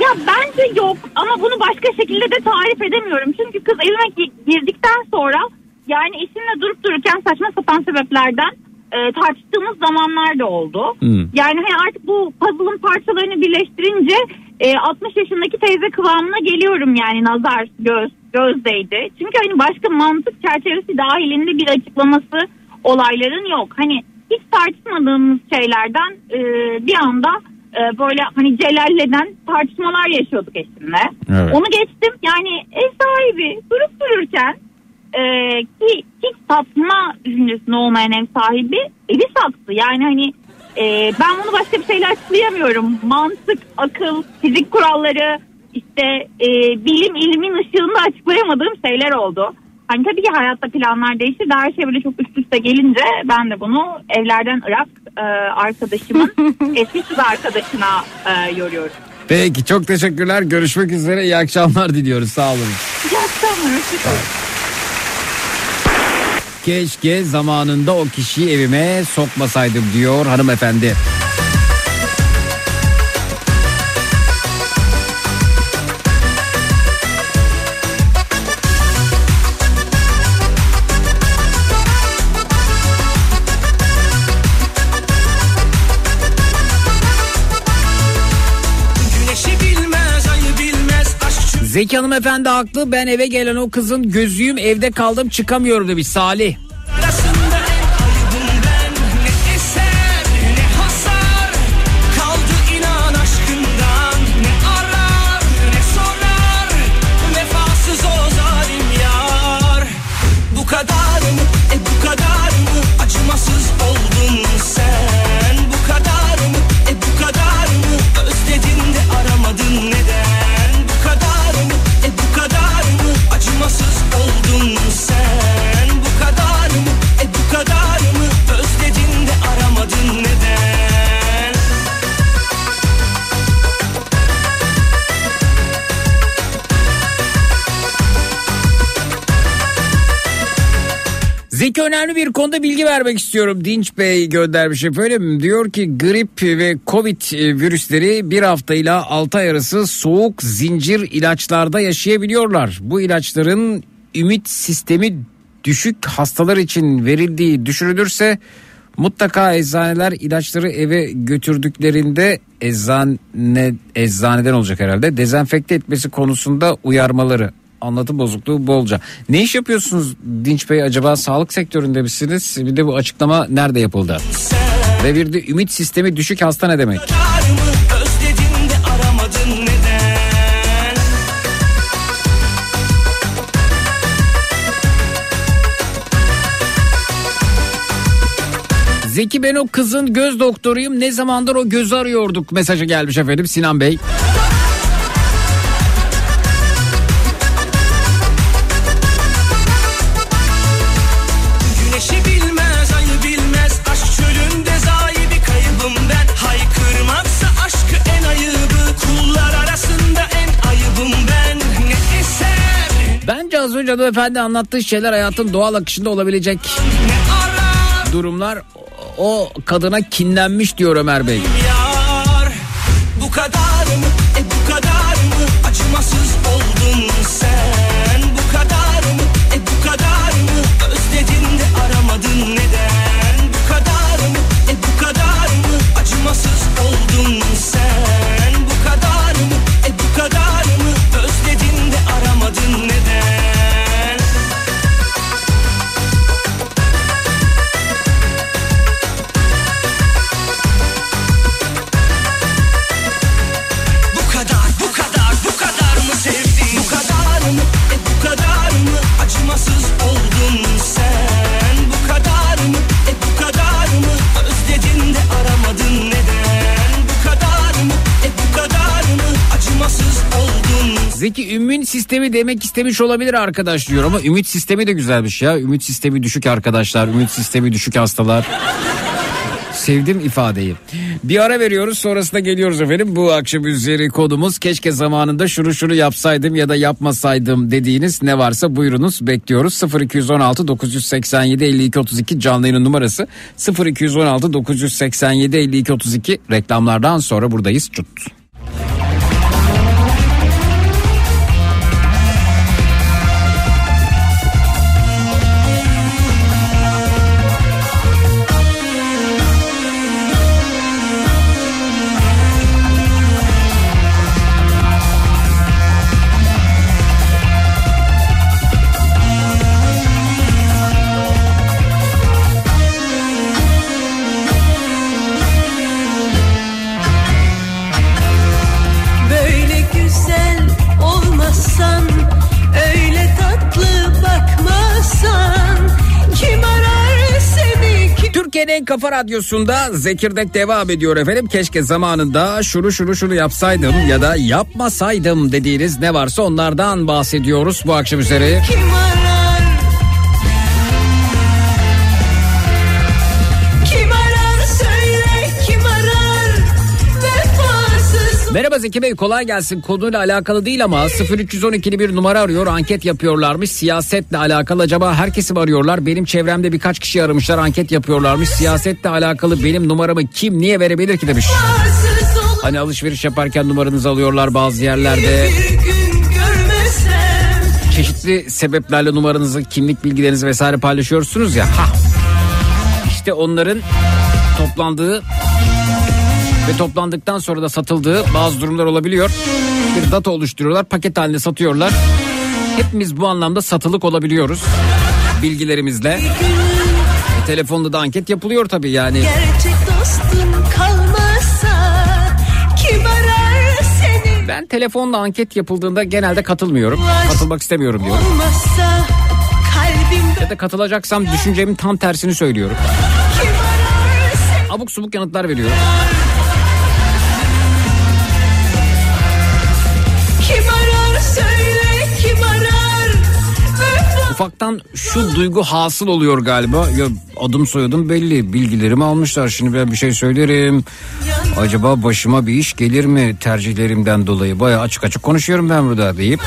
Ya bence yok ama bunu başka şekilde de tarif edemiyorum. Çünkü kız evime gi- girdikten sonra yani eşimle durup dururken saçma sapan sebeplerden e, tartıştığımız zamanlar da oldu. Hmm. Yani hani artık bu puzzle'ın parçalarını birleştirince e, 60 yaşındaki teyze kıvamına geliyorum yani nazar göz gözdeydi. Çünkü hani başka mantık çerçevesi dahilinde bir açıklaması olayların yok. Hani hiç tartışmadığımız şeylerden e, bir anda e, böyle hani celalleden tartışmalar yaşıyorduk eşimle. Evet. Onu geçtim yani ev sahibi durup dururken e, ki hiç satma düşüncesinde olmayan ev sahibi evi sattı. Yani hani e, ben bunu başka bir şeyle açıklayamıyorum. Mantık, akıl, fizik kuralları işte e, bilim ilmin ışığında açıklayamadığım şeyler oldu. Hani tabii ki hayatta planlar değişir. de Her şey böyle çok üst üste gelince ben de bunu evlerden Irak e, arkadaşımın eski kız arkadaşına e, yoruyorum. Peki çok teşekkürler. Görüşmek üzere. İyi akşamlar diliyoruz. Sağ olun. İyi akşamlar. Keşke zamanında o kişiyi evime sokmasaydım diyor hanımefendi. Zeki hanımefendi haklı. Ben eve gelen o kızın gözüyüm evde kaldım çıkamıyorum demiş Salih. Önemli bir konuda bilgi vermek istiyorum. Dinç Bey göndermiş efendim. Diyor ki grip ve covid e, virüsleri bir hafta ile 6 ay arası soğuk zincir ilaçlarda yaşayabiliyorlar. Bu ilaçların ümit sistemi düşük hastalar için verildiği düşünülürse mutlaka eczaneler ilaçları eve götürdüklerinde eczane eczaneden olacak herhalde dezenfekte etmesi konusunda uyarmaları anlatım bozukluğu bolca. Ne iş yapıyorsunuz Dinç Bey acaba sağlık sektöründe misiniz? Bir de bu açıklama nerede yapıldı? Ve bir de ümit sistemi düşük hasta ne demek? Zeki ben o kızın göz doktoruyum ne zamandır o gözü arıyorduk mesajı gelmiş efendim Sinan Bey. Bence az önce hanımefendi anlattığı şeyler hayatın doğal akışında olabilecek durumlar. O kadına kinlenmiş diyor Ömer Bey. yar Bu kadar mı Zeki ümün sistemi demek istemiş olabilir arkadaş diyor ama ümit sistemi de güzelmiş ya. Ümit sistemi düşük arkadaşlar, ümit sistemi düşük hastalar. Sevdim ifadeyi. Bir ara veriyoruz sonrasında geliyoruz efendim. Bu akşam üzeri konumuz keşke zamanında şunu şunu yapsaydım ya da yapmasaydım dediğiniz ne varsa buyurunuz bekliyoruz. 0216 987 52 32 canlı yayının numarası 0216 987 52 32 reklamlardan sonra buradayız. Çut. Türkiye'nin Kafa Radyosu'nda Zekirdek devam ediyor efendim. Keşke zamanında şunu şunu şunu yapsaydım ya da yapmasaydım dediğiniz ne varsa onlardan bahsediyoruz bu akşam üzere. Kim arar? Zeki Bey kolay gelsin. Konuyla alakalı değil ama 0312'li bir numara arıyor. Anket yapıyorlarmış. Siyasetle alakalı acaba herkesi mi arıyorlar? Benim çevremde birkaç kişi aramışlar. Anket yapıyorlarmış. Siyasetle alakalı benim numaramı kim niye verebilir ki demiş. Hani alışveriş yaparken numaranızı alıyorlar bazı yerlerde. Çeşitli sebeplerle numaranızı, kimlik bilgilerinizi vesaire paylaşıyorsunuz ya. Ha. İşte onların toplandığı ve toplandıktan sonra da satıldığı bazı durumlar olabiliyor. Bir data oluşturuyorlar, paket halinde satıyorlar. Hepimiz bu anlamda satılık olabiliyoruz bilgilerimizle. E, telefonda da anket yapılıyor tabii yani. Gerçek dostum kalmazsa kim arar seni? Ben telefonla anket yapıldığında genelde katılmıyorum. Katılmak istemiyorum diyorum. Kalbimde Ya da katılacaksam düşüncemin tam tersini söylüyorum. seni? Abuk subuk yanıtlar veriyorum. Ufaktan şu duygu hasıl oluyor galiba. Ya adım soyadım belli. Bilgilerimi almışlar. Şimdi ben bir şey söylerim. Acaba başıma bir iş gelir mi tercihlerimden dolayı? Baya açık açık konuşuyorum ben burada deyip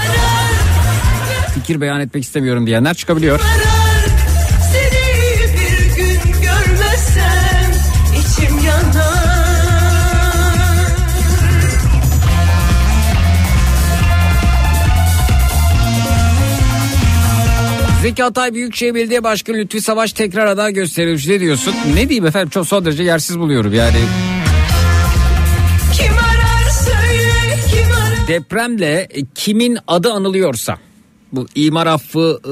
fikir beyan etmek istemiyorum diyenler çıkabiliyor. arar Zeki Atay Büyükşehir Belediye Başkanı Lütfi Savaş tekrar aday gösterilmiş. Ne diyorsun? Ne diyeyim efendim çok son derece yersiz buluyorum yani. Kim arar söyle kim arar? depremle kimin adı anılıyorsa bu imar affı e,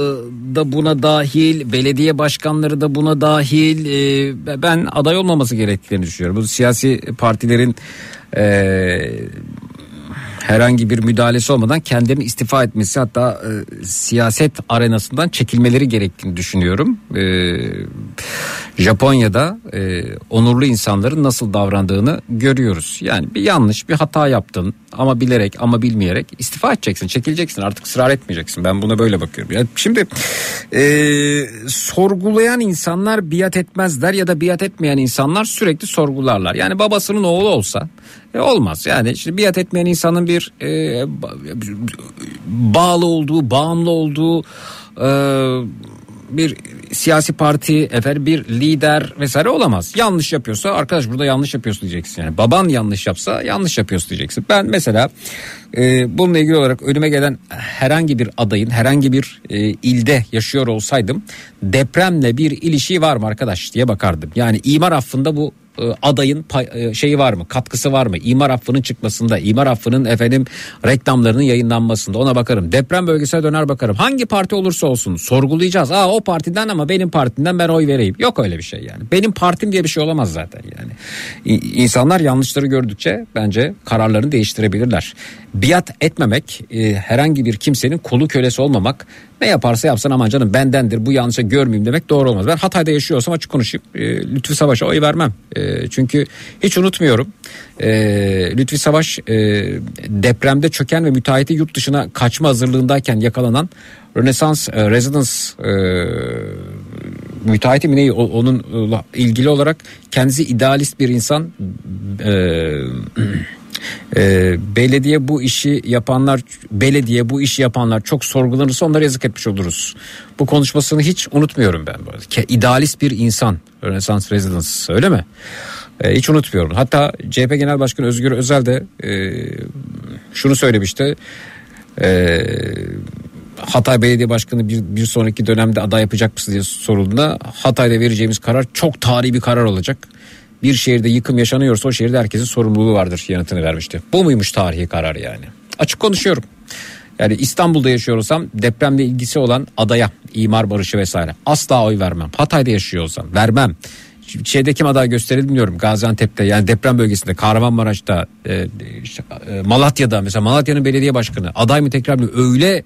da buna dahil, belediye başkanları da buna dahil. e, ben aday olmaması gerektiğini düşünüyorum. Bu siyasi partilerin e, herhangi bir müdahalesi olmadan kendilerini istifa etmesi hatta e, siyaset arenasından çekilmeleri gerektiğini düşünüyorum. E, Japonya'da e, onurlu insanların nasıl davrandığını görüyoruz. Yani bir yanlış bir hata yaptın ama bilerek ama bilmeyerek istifa edeceksin çekileceksin artık ısrar etmeyeceksin ben buna böyle bakıyorum. Yani şimdi e, sorgulayan insanlar biat etmezler ya da biat etmeyen insanlar sürekli sorgularlar. Yani babasının oğlu olsa e, olmaz yani şimdi biat etmeyen insanın bir e, ba- bağlı olduğu bağımlı olduğu e, bir siyasi parti efendim bir lider vesaire olamaz. Yanlış yapıyorsa arkadaş burada yanlış yapıyorsun diyeceksin. Yani baban yanlış yapsa yanlış yapıyorsun diyeceksin. Ben mesela e, bununla ilgili olarak önüme gelen herhangi bir adayın herhangi bir e, ilde yaşıyor olsaydım depremle bir ilişiği var mı arkadaş diye bakardım. Yani imar affında bu adayın pay- e, şeyi var mı katkısı var mı? İmar affının çıkmasında imar affının efendim reklamlarının yayınlanmasında. Ona bakarım. Deprem bölgesine döner bakarım. Hangi parti olursa olsun sorgulayacağız. Aa o partiden ama benim partimden ben oy vereyim. Yok öyle bir şey yani. Benim partim diye bir şey olamaz zaten yani. İnsanlar yanlışları gördükçe bence kararlarını değiştirebilirler. Biat etmemek e, herhangi bir kimsenin kulu kölesi olmamak ne yaparsa yapsın aman canım bendendir bu yanlışı görmeyeyim demek doğru olmaz. Ben Hatay'da yaşıyorsam açık konuşayım e, Lütfi Savaş'a oy vermem. E, çünkü hiç unutmuyorum e, Lütfi Savaş e, depremde çöken ve müteahhiti yurt dışına kaçma hazırlığındayken yakalanan Rönesans e, Residence e, müteahhiti mi ne o- onunla ilgili olarak kendisi idealist bir insan e, e, belediye bu işi yapanlar belediye bu işi yapanlar çok sorgulanırsa onlara yazık etmiş oluruz. Bu konuşmasını hiç unutmuyorum ben. İdealist bir insan Rönesans Residence öyle mi? E, hiç unutmuyorum. Hatta CHP Genel Başkanı Özgür Özel de e, şunu söylemişti. E, Hatay Belediye Başkanı bir, bir sonraki dönemde aday yapacak mısın diye sorulduğunda Hatay'da vereceğimiz karar çok tarihi bir karar olacak. Bir şehirde yıkım yaşanıyorsa o şehirde herkesin sorumluluğu vardır yanıtını vermişti. Bu muymuş tarihi karar yani? Açık konuşuyorum. Yani İstanbul'da yaşıyor olsam depremle ilgisi olan adaya, imar barışı vesaire asla oy vermem. Hatay'da yaşıyor olsam vermem. Şeyde kim aday gösterildi. Gaziantep'te yani deprem bölgesinde, Kahramanmaraş'ta, e, işte, e, Malatya'da mesela Malatya'nın belediye başkanı aday mı tekrar mı öyle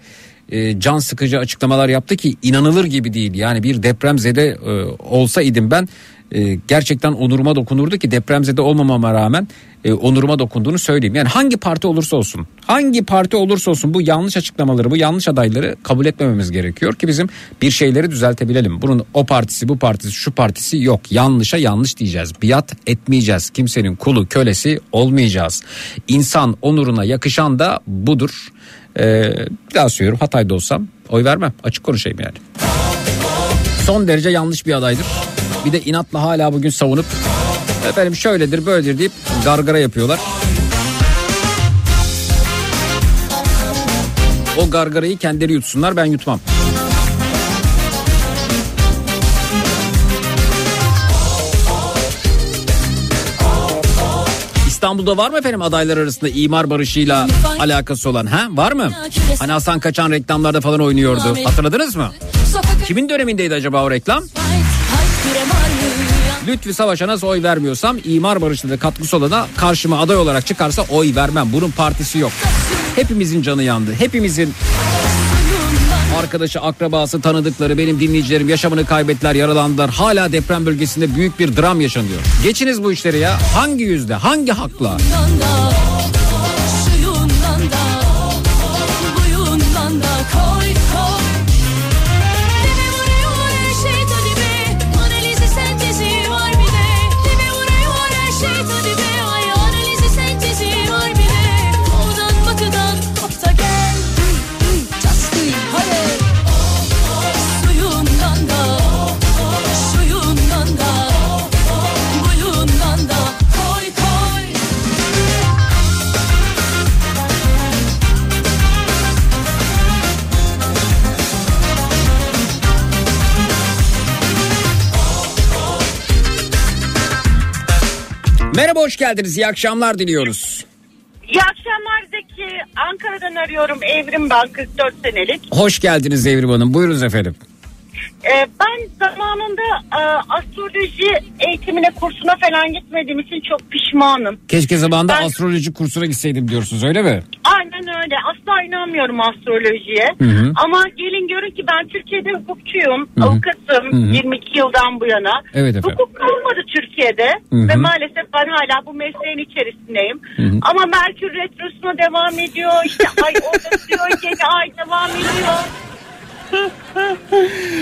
e, can sıkıcı açıklamalar yaptı ki inanılır gibi değil. Yani bir depremzede e, olsa idim ben e, gerçekten onuruma dokunurdu ki depremzede olmamama rağmen e, onuruma dokunduğunu söyleyeyim. Yani hangi parti olursa olsun hangi parti olursa olsun bu yanlış açıklamaları bu yanlış adayları kabul etmememiz gerekiyor ki bizim bir şeyleri düzeltebilelim. Bunun o partisi bu partisi şu partisi yok yanlışa yanlış diyeceğiz biat etmeyeceğiz kimsenin kulu kölesi olmayacağız. İnsan onuruna yakışan da budur. Ee, bir daha söylüyorum Hatay'da olsam oy vermem açık konuşayım yani. Son derece yanlış bir adaydır. Bir de inatla hala bugün savunup efendim şöyledir böyledir deyip gargara yapıyorlar. O gargarayı kendileri yutsunlar ben yutmam. İstanbul'da var mı efendim adaylar arasında imar barışıyla alakası olan ha var mı? Hani Hasan Kaçan reklamlarda falan oynuyordu. Hatırladınız mı? Kimin dönemindeydi acaba o reklam? Lütfü Savaş'a nasıl oy vermiyorsam imar barışına da katkısı olana karşıma aday olarak çıkarsa oy vermem. Bunun partisi yok. Hepimizin canı yandı. Hepimizin arkadaşı, akrabası, tanıdıkları, benim dinleyicilerim yaşamını kaybettiler, yaralandılar. Hala deprem bölgesinde büyük bir dram yaşanıyor. Geçiniz bu işleri ya. Hangi yüzde, hangi hakla? Merhaba hoş geldiniz. İyi akşamlar diliyoruz. İyi akşamlar Zeki. Ankara'dan arıyorum. Evrim ben 44 senelik. Hoş geldiniz Evrim Hanım. Buyurunuz efendim. Ee, ben zamanında e, astroloji eğitimine kursuna falan gitmediğim için çok pişmanım. Keşke zamanında Ben- astroloji kursuna gitseydim diyorsunuz öyle mi? Aynen öyle. Asla inanmıyorum astrolojiye. Hı hı. Ama gelin görün ki ben Türkiye'de hukukçuyum. Hı hı. Avukatım Hı hı. 22 yıldan bu yana. Evet efendim. Hukuk olmadı Türkiye'de. Hı hı. Ve maalesef ben hala bu mesleğin içerisindeyim. Hı hı. Ama Merkür Retrosu'na devam ediyor. İşte ay orada diyor yeni ay devam ediyor.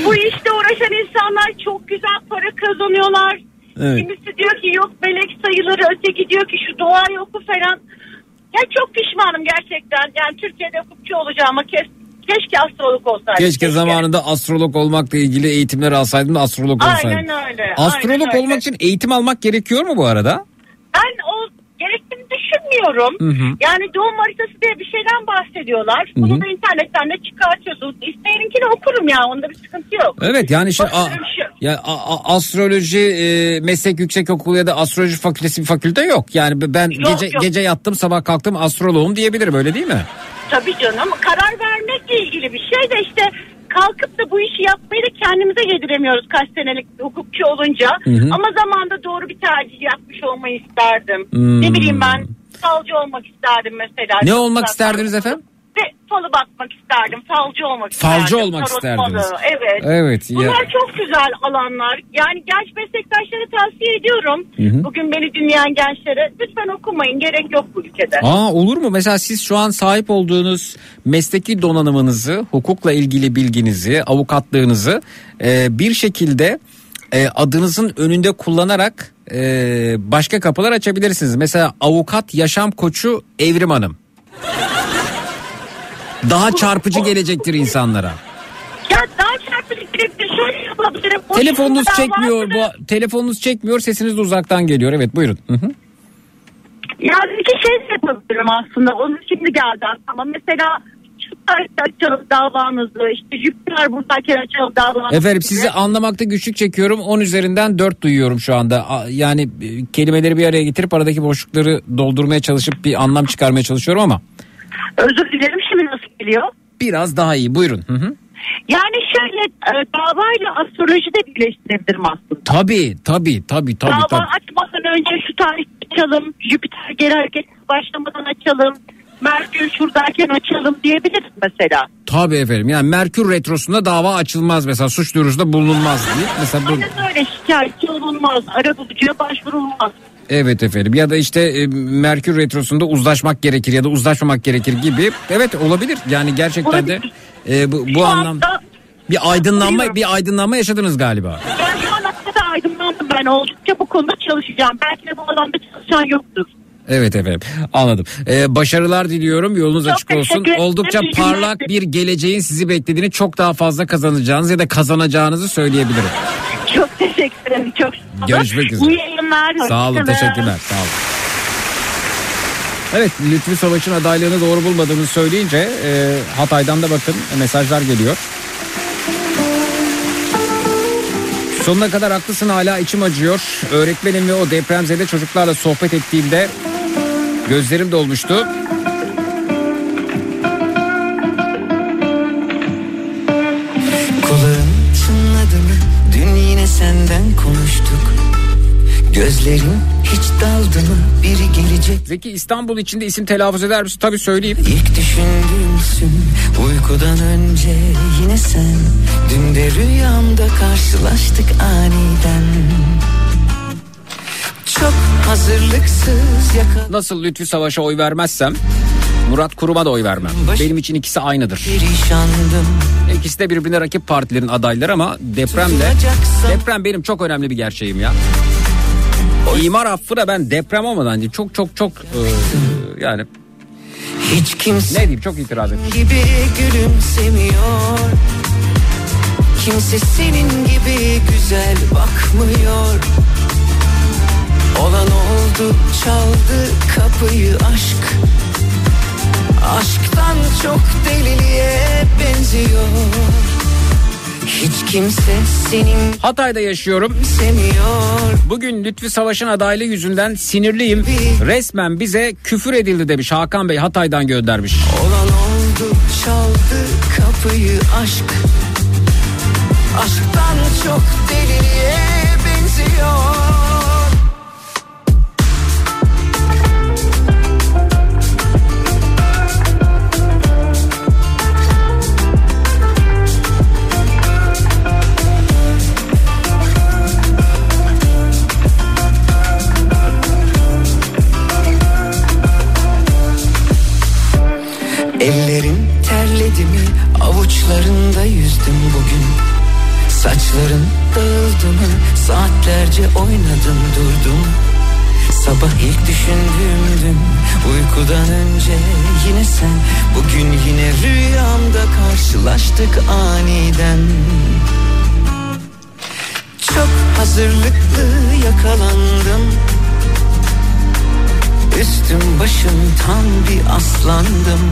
Bu işte uğraşan insanlar çok güzel para kazanıyorlar. Evet. Kimisi diyor ki yok melek sayıları öteki diyor ki şu dua yoku falan. Ya çok pişmanım gerçekten. Yani Türkiye'de hukukçu olacağıma kes, keşke astrolog olsaydım. Keşke zamanında astrolog olmakla ilgili eğitimler alsaydım da astrolog olsaydım. Aynen öyle. Astrolog aynen öyle. olmak için eğitim almak gerekiyor mu bu arada? Ben gerektiğini düşünmüyorum. Hı hı. Yani doğum haritası diye bir şeyden bahsediyorlar. Hı hı. Bunu da internetten de çıkartıyorsunuz. İsteyeninkini okurum ya. Onda bir sıkıntı yok. Evet yani şimdi a- ya a- a- astroloji e, meslek yüksek okulu ya da astroloji fakültesi bir fakülte yok. Yani ben Yok, gece yok. gece yattım sabah kalktım astroloğum diyebilirim öyle değil mi? Tabii canım. Karar vermekle ilgili bir şey de işte kalkıp da bu işi yapmayı da kendimize yediremiyoruz kaç senelik hukukçu olunca. Hı hı. Ama zamanda doğru bir tercih yapmış olmayı isterdim. Hmm. Ne bileyim ben falcı olmak isterdim mesela. Ne Çok olmak isterdiniz efendim? Ve falı bakmak isterdim. Falcı olmak Falcı isterdim. olmak tarot isterdiniz. falı, Evet. Evet, ya. Bunlar çok güzel alanlar. Yani genç meslektaşlara tavsiye ediyorum. Hı hı. Bugün beni dinleyen gençlere lütfen okumayın. Gerek yok bu ülkede. Aa olur mu? Mesela siz şu an sahip olduğunuz mesleki donanımınızı, hukukla ilgili bilginizi, avukatlığınızı e, bir şekilde e, adınızın önünde kullanarak e, başka kapılar açabilirsiniz. Mesela avukat yaşam koçu Evrim Hanım. Daha çarpıcı gelecektir insanlara. Ya daha çarpıcı bir şöyle yapabilirim. O Telefonunuz çekmiyor, bu telefonunuz çekmiyor, sesiniz de uzaktan geliyor. Evet, buyurun. Hı hı. Yani iki şey yapabilirim aslında. Onu şimdi geldi aklıma. Mesela tarihte açalım davanızı. İşte Jüpiter buradayken açalım davanızı. Efendim sizi anlamakta güçlük çekiyorum. 10 üzerinden 4 duyuyorum şu anda. Yani e, kelimeleri bir araya getirip aradaki boşlukları doldurmaya çalışıp bir anlam çıkarmaya çalışıyorum ama Özür dilerim şimdi nasıl geliyor? biraz daha iyi. Buyurun. Hı hı. Yani şöyle e, davayla astroloji de birleştirebilirim aslında. Tabii tabii tabii tabii. Dava tabii. açmadan önce şu tarihte açalım. Jüpiter geri hareket başlamadan açalım. Merkür şuradayken açalım diyebiliriz mesela. Tabii efendim. Yani Merkür retrosunda dava açılmaz mesela suç duyurusunda bulunulmaz diye. Mesela bu Aynen öyle şikayetçi olun bulunmaz. Ara bulucuya başvurulmaz. Evet efendim ya da işte e, Merkür Retrosu'nda uzlaşmak gerekir ya da uzlaşmamak gerekir gibi. Evet olabilir yani gerçekten de e, bu, bu anlam bir aydınlanma bir aydınlanma yaşadınız galiba. ben şu an aslında aydınlandım ben oldukça bu konuda çalışacağım. Belki de bu alanda çalışan yoktur. Evet efendim anladım. Ee, başarılar diliyorum yolunuz Çok açık olsun. Oldukça parlak bir geleceğin sizi beklediğini çok daha fazla kazanacağınız ya da kazanacağınızı söyleyebilirim. Çok teşekkür ederim. Çok sağ olun. Görüşmek üzere. İyi yayınlar. Sağ olun teşekkürler sağ olun. Evet Lütfü Savaş'ın adaylığını doğru bulmadığını söyleyince e, Hatay'dan da bakın mesajlar geliyor. Sonuna kadar haklısın hala içim acıyor. Öğretmenim ve o depremzede çocuklarla sohbet ettiğimde gözlerim dolmuştu. Kulağın çınladı mı? Dün yine senden konuştuk. Gözlerin hiç daldı mı? Biri gelecek. Zeki İstanbul içinde isim telaffuz eder misin? Tabii söyleyeyim. İlk düşündüğümsün uykudan önce yine sen. Dün de rüyamda karşılaştık aniden. Çok hazırlıksız yakaladım. Nasıl Lütfü Savaş'a oy vermezsem Murat Kurum'a da oy vermem. Benim için ikisi aynıdır. İkisi de birbirine rakip partilerin adayları ama depremde deprem benim çok önemli bir gerçeğim ya. İmar affı da ben deprem olmadan çok çok çok e, yani Hiç kimse ne diyeyim çok itiraz ettim. gibi gülümsemiyor. Kimse senin gibi güzel bakmıyor. Olan oldu çaldı kapıyı aşk. Aşktan çok deliliğe benziyor Hiç kimse senin Hatay'da yaşıyorum. semiyor Bugün Lütfü Savaş'ın adaylığı yüzünden sinirliyim. Resmen bize küfür edildi demiş Hakan Bey Hatay'dan göndermiş. Olan oldu çaldı kapıyı aşk Aşktan çok deliliğe benziyor Ellerim terledi mi? Avuçlarında yüzdüm bugün. Saçların dağıldı mı? Saatlerce oynadım durdum. Sabah ilk düşündüğümdün uykudan önce yine sen. Bugün yine rüyamda karşılaştık aniden. Çok hazırlıklı yakalandım. Üstüm başım tam bir aslandım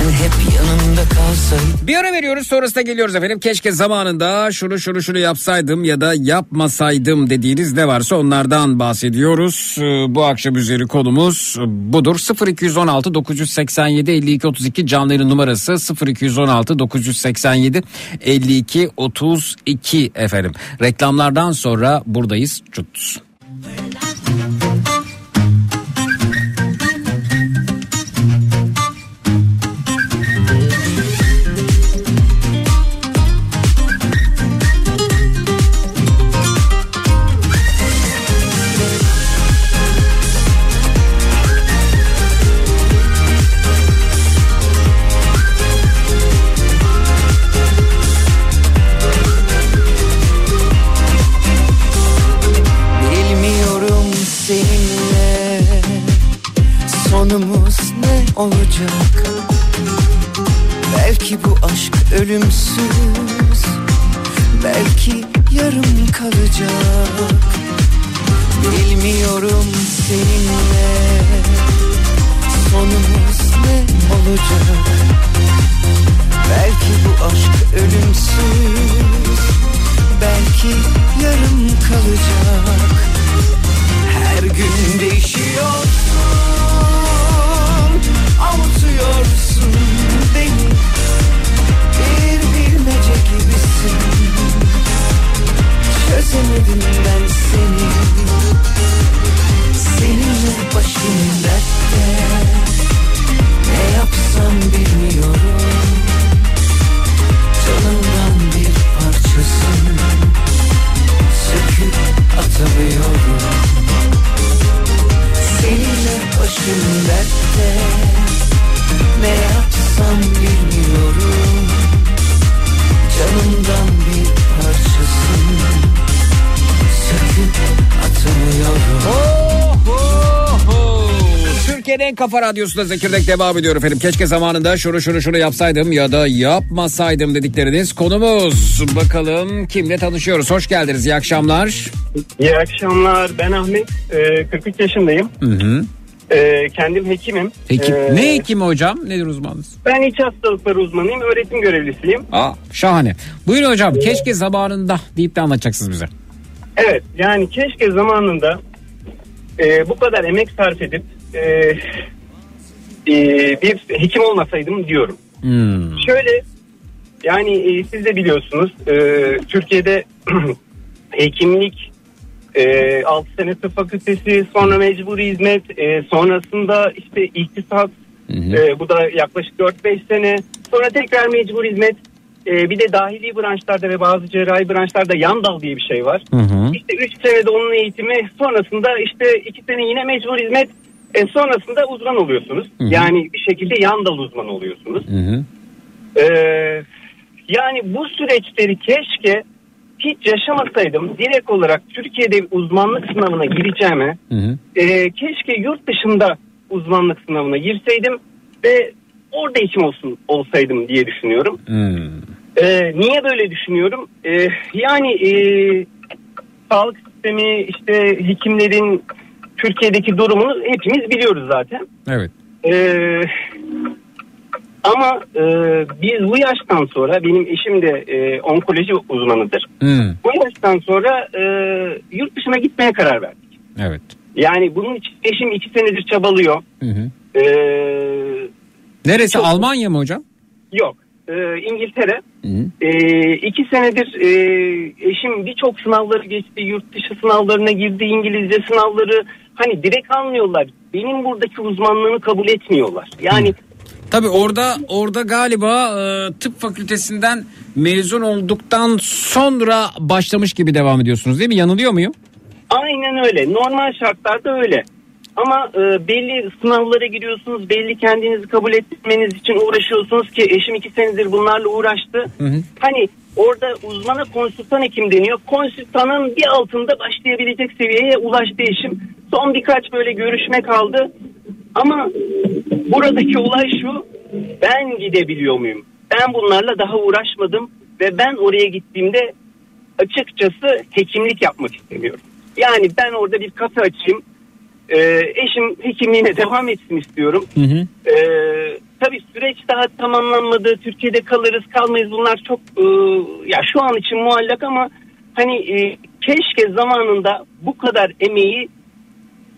sen hep yanımda kalsaydın Bir ara veriyoruz sonrasında geliyoruz efendim. Keşke zamanında şunu şunu şunu yapsaydım ya da yapmasaydım dediğiniz ne varsa onlardan bahsediyoruz. Ee, Bu akşam üzeri konumuz budur. 0216 987 52 32 canlı yayın numarası 0216 987 52 32 efendim. Reklamlardan sonra buradayız. Çut. Olacak. Belki bu aşk ölümsüz Belki yarım kalacak. Bilmiyorum seninle sonumuz ne olacak. Belki bu aşk ölümsüz Belki yarım kalacak. Her gün değişiyorsun Avutuyorsun beni. Bir bilmece gibisin. Çözemedim ben seni. Seninle başım dertte. Ne yapsam bilmiyorum. Canımdan bir parçasın. Söküp atamıyorum. Seninle başım dertte Ne yapsam bilmiyorum Canımdan bir parçasın Söküp atamıyorum Türkiye'nin en kafa radyosunda Zekirdek devam ediyor efendim. Keşke zamanında şunu şunu şunu yapsaydım ya da yapmasaydım dedikleriniz konumuz. Bakalım kimle tanışıyoruz. Hoş geldiniz. İyi akşamlar. İyi akşamlar. Ben Ahmet. Ee, 43 yaşındayım. Hı hı. Ee, kendim hekimim. Hekim. Ee, Ne hekimi hocam? Nedir uzmanınız? Ben iç hastalıkları uzmanıyım. Öğretim görevlisiyim. Aa, şahane. Buyurun hocam. Keşke zamanında deyip de anlatacaksınız bize. Evet. Yani keşke zamanında e, bu kadar emek sarf edip e, e, bir hekim olmasaydım diyorum. Hmm. Şöyle yani e, siz de biliyorsunuz e, Türkiye'de hekimlik e, 6 sene tıp fakültesi sonra mecburi hizmet e, sonrasında işte iktisat e, bu da yaklaşık 4-5 sene sonra tekrar mecburi hizmet e, bir de dahili branşlarda ve bazı cerrahi branşlarda yan dal diye bir şey var. Hı hı. İşte 3 senede onun eğitimi sonrasında işte 2 sene yine mecbur hizmet e, sonrasında uzman oluyorsunuz. Hı hı. Yani bir şekilde yan dal uzmanı oluyorsunuz. Hı hı. Ee, yani bu süreçleri keşke hiç yaşamasaydım direkt olarak Türkiye'de uzmanlık sınavına gireceğime Hı hı. e, keşke yurt dışında uzmanlık sınavına girseydim ve orada hekim olsun olsaydım diye düşünüyorum. Hmm. Ee, niye böyle düşünüyorum? Ee, yani e, sağlık sistemi işte hekimlerin Türkiye'deki durumunu hepimiz biliyoruz zaten. Evet. Ee, ama e, biz bu yaştan sonra benim eşim de e, onkoloji uzmanıdır. Hmm. Bu yaştan sonra e, yurt dışına gitmeye karar verdik. Evet. Yani bunun için eşim iki senedir çabalıyor. Hı hı. Ee, Neresi Çok- Almanya mı hocam? yok Ee, İngiltere. Hı hı. Ee, iki senedir e, eşim birçok sınavları geçti. Yurt dışı sınavlarına girdi. İngilizce sınavları. Hani direkt anlıyorlar. Benim buradaki uzmanlığını kabul etmiyorlar. Yani Tabii orada orada galiba e, tıp fakültesinden mezun olduktan sonra başlamış gibi devam ediyorsunuz değil mi? Yanılıyor muyum? Aynen öyle. Normal şartlarda öyle. Ama e, belli sınavlara giriyorsunuz. Belli kendinizi kabul etmeniz için uğraşıyorsunuz ki eşim iki senedir bunlarla uğraştı. Hı hı. Hani orada uzmana konsültan hekim deniyor. Konsültanın bir altında başlayabilecek seviyeye ulaştı eşim. Son birkaç böyle görüşme kaldı. Ama buradaki olay şu. Ben gidebiliyor muyum? Ben bunlarla daha uğraşmadım ve ben oraya gittiğimde açıkçası hekimlik yapmak istemiyorum. Yani ben orada bir kafe açayım. Ee, eşim hekimliğine devam etsin istiyorum. Hı hı. Ee, tabii süreç daha tamamlanmadı. Türkiye'de kalırız kalmayız bunlar çok e, ya şu an için muallak ama hani e, keşke zamanında bu kadar emeği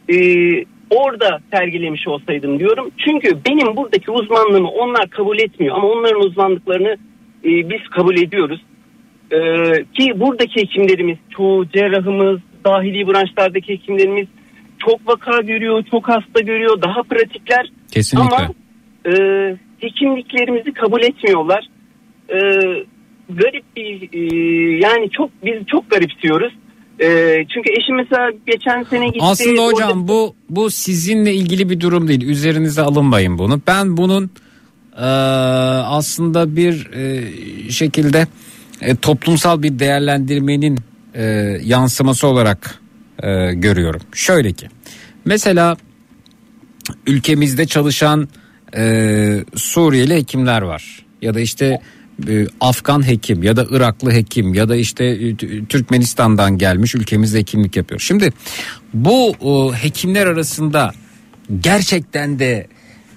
e, orada sergilemiş olsaydım diyorum. Çünkü benim buradaki uzmanlığımı onlar kabul etmiyor ama onların uzmanlıklarını e, biz kabul ediyoruz. Ee, ki buradaki hekimlerimiz çoğu cerrahımız dahili branşlardaki hekimlerimiz çok vaka görüyor çok hasta görüyor daha pratikler Kesinlikle. ama e, hekimliklerimizi kabul etmiyorlar E, garip bir e, yani çok biz çok garipsiyoruz E, çünkü eşim mesela geçen sene gitti Aslında hocam orada- bu bu sizinle ilgili bir durum değil. Üzerinize alınmayın bunu. Ben bunun e, aslında bir e, şekilde e, toplumsal bir değerlendirmenin e, yansıması olarak e, görüyorum. Şöyle ki mesela ülkemizde çalışan e, Suriyeli hekimler var ya da işte e, Afgan hekim ya da Iraklı hekim ya da işte e, Türkmenistan'dan gelmiş ülkemizde hekimlik yapıyor. Şimdi bu o, hekimler arasında gerçekten de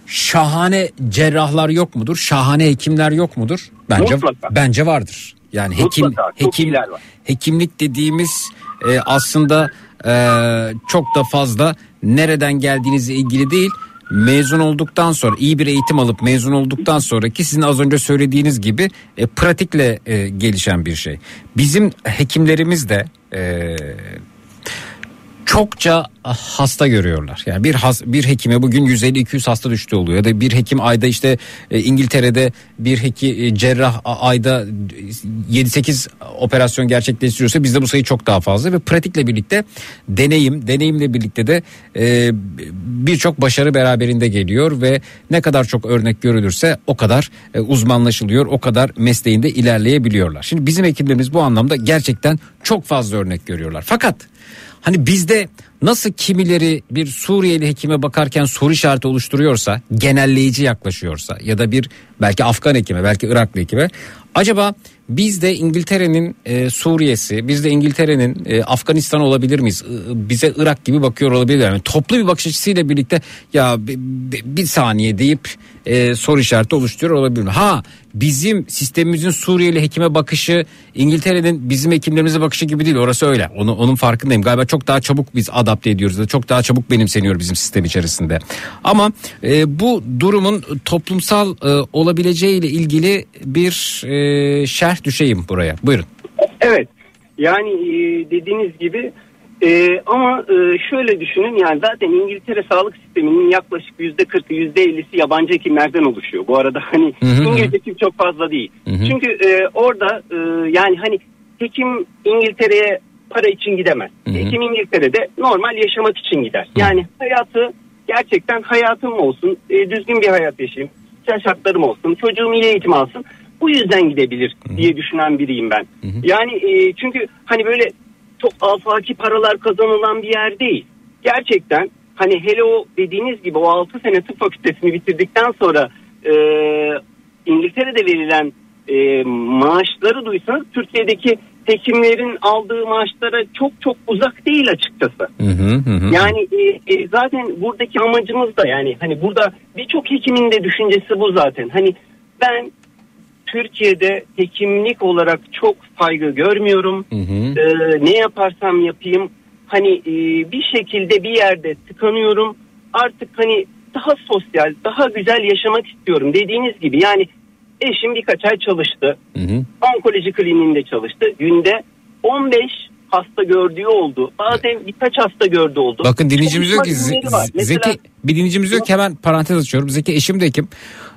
şahane cerrahlar yok mudur? Şahane hekimler yok mudur? Bence Mutlaka. bence vardır. Yani hekim Mutlaka, hekim var. hekimlik dediğimiz e, aslında e, çok da fazla nereden geldiğinizle ilgili değil mezun olduktan sonra iyi bir eğitim alıp mezun olduktan sonraki sizin az önce söylediğiniz gibi e, pratikle e, gelişen bir şey. Bizim hekimlerimiz de e, çokça hasta görüyorlar. Yani bir has, bir hekime bugün 150-200 hasta düştü oluyor. Ya da bir hekim ayda işte e, İngiltere'de bir hekim e, cerrah ayda 7-8 operasyon gerçekleştiriyorsa bizde bu sayı çok daha fazla ve pratikle birlikte deneyim, deneyimle birlikte de e, birçok başarı beraberinde geliyor ve ne kadar çok örnek görülürse o kadar e, uzmanlaşılıyor, o kadar mesleğinde ilerleyebiliyorlar. Şimdi bizim hekimlerimiz bu anlamda gerçekten çok fazla örnek görüyorlar. Fakat Hani bizde nasıl kimileri bir Suriyeli hekime bakarken soru işareti oluşturuyorsa, genelleyici yaklaşıyorsa ya da bir belki Afgan hekime, belki Iraklı hekime acaba biz de İngiltere'nin e, Suriye'si, biz de İngiltere'nin e, Afganistan olabilir miyiz? Bize Irak gibi bakıyor olabilir yani toplu bir bakış açısıyla birlikte ya bi- bi- bir saniye deyip e, soru işareti oluşturuyor olabilir? Ha bizim sistemimizin Suriyeli hekime bakışı İngiltere'nin bizim hekimlerimize bakışı gibi değil orası öyle. Onu, onun farkındayım. Galiba çok daha çabuk biz adapte ediyoruz da çok daha çabuk benimseniyor bizim sistem içerisinde. Ama e, bu durumun toplumsal e, olabileceğiyle ilgili bir e, şerh düşeyim buraya. Buyurun. Evet yani e, dediğiniz gibi e, ama e, şöyle düşünün yani zaten İngiltere sağlık sisteminin yaklaşık yüzde kırkı yüzde ellisi yabancı hekimlerden oluşuyor. Bu arada hani Hı hı hı. İngilizce çok fazla değil. Hı hı. Çünkü e, orada e, yani hani hekim İngiltere'ye para için gidemez. Hı hı. Hekim İngiltere'de normal yaşamak için gider. Yani hayatı gerçekten hayatım olsun, e, düzgün bir hayat yaşayayım, sosyal şartlarım olsun, çocuğum iyi eğitim alsın. Bu yüzden gidebilir diye düşünen biriyim ben. Yani e, çünkü hani böyle çok afaki paralar kazanılan bir yer değil. Gerçekten hani hele o dediğiniz gibi o 6 sene tıp fakültesini bitirdikten sonra e, İngiltere'de verilen e, maaşları duysanız Türkiye'deki hekimlerin aldığı maaşlara çok çok uzak değil açıkçası. Hı hı hı. Yani e, e, zaten buradaki amacımız da yani hani burada birçok hekimin de düşüncesi bu zaten. Hani ben Türkiye'de hekimlik olarak çok saygı görmüyorum. Hı hı. Ee, ne yaparsam yapayım hani e, bir şekilde bir yerde tıkanıyorum. Artık hani daha sosyal, daha güzel yaşamak istiyorum dediğiniz gibi. Yani eşim birkaç ay çalıştı. Hı hı. Onkoloji kliniğinde çalıştı. Günde 15 hasta gördüğü oldu. Bazen birkaç hasta gördüğü oldu. Bakın dinleyicimiz diyor ki Mesela- Zeki bir dinleyicimiz diyor ki hemen parantez açıyorum. Zeki eşim de hekim.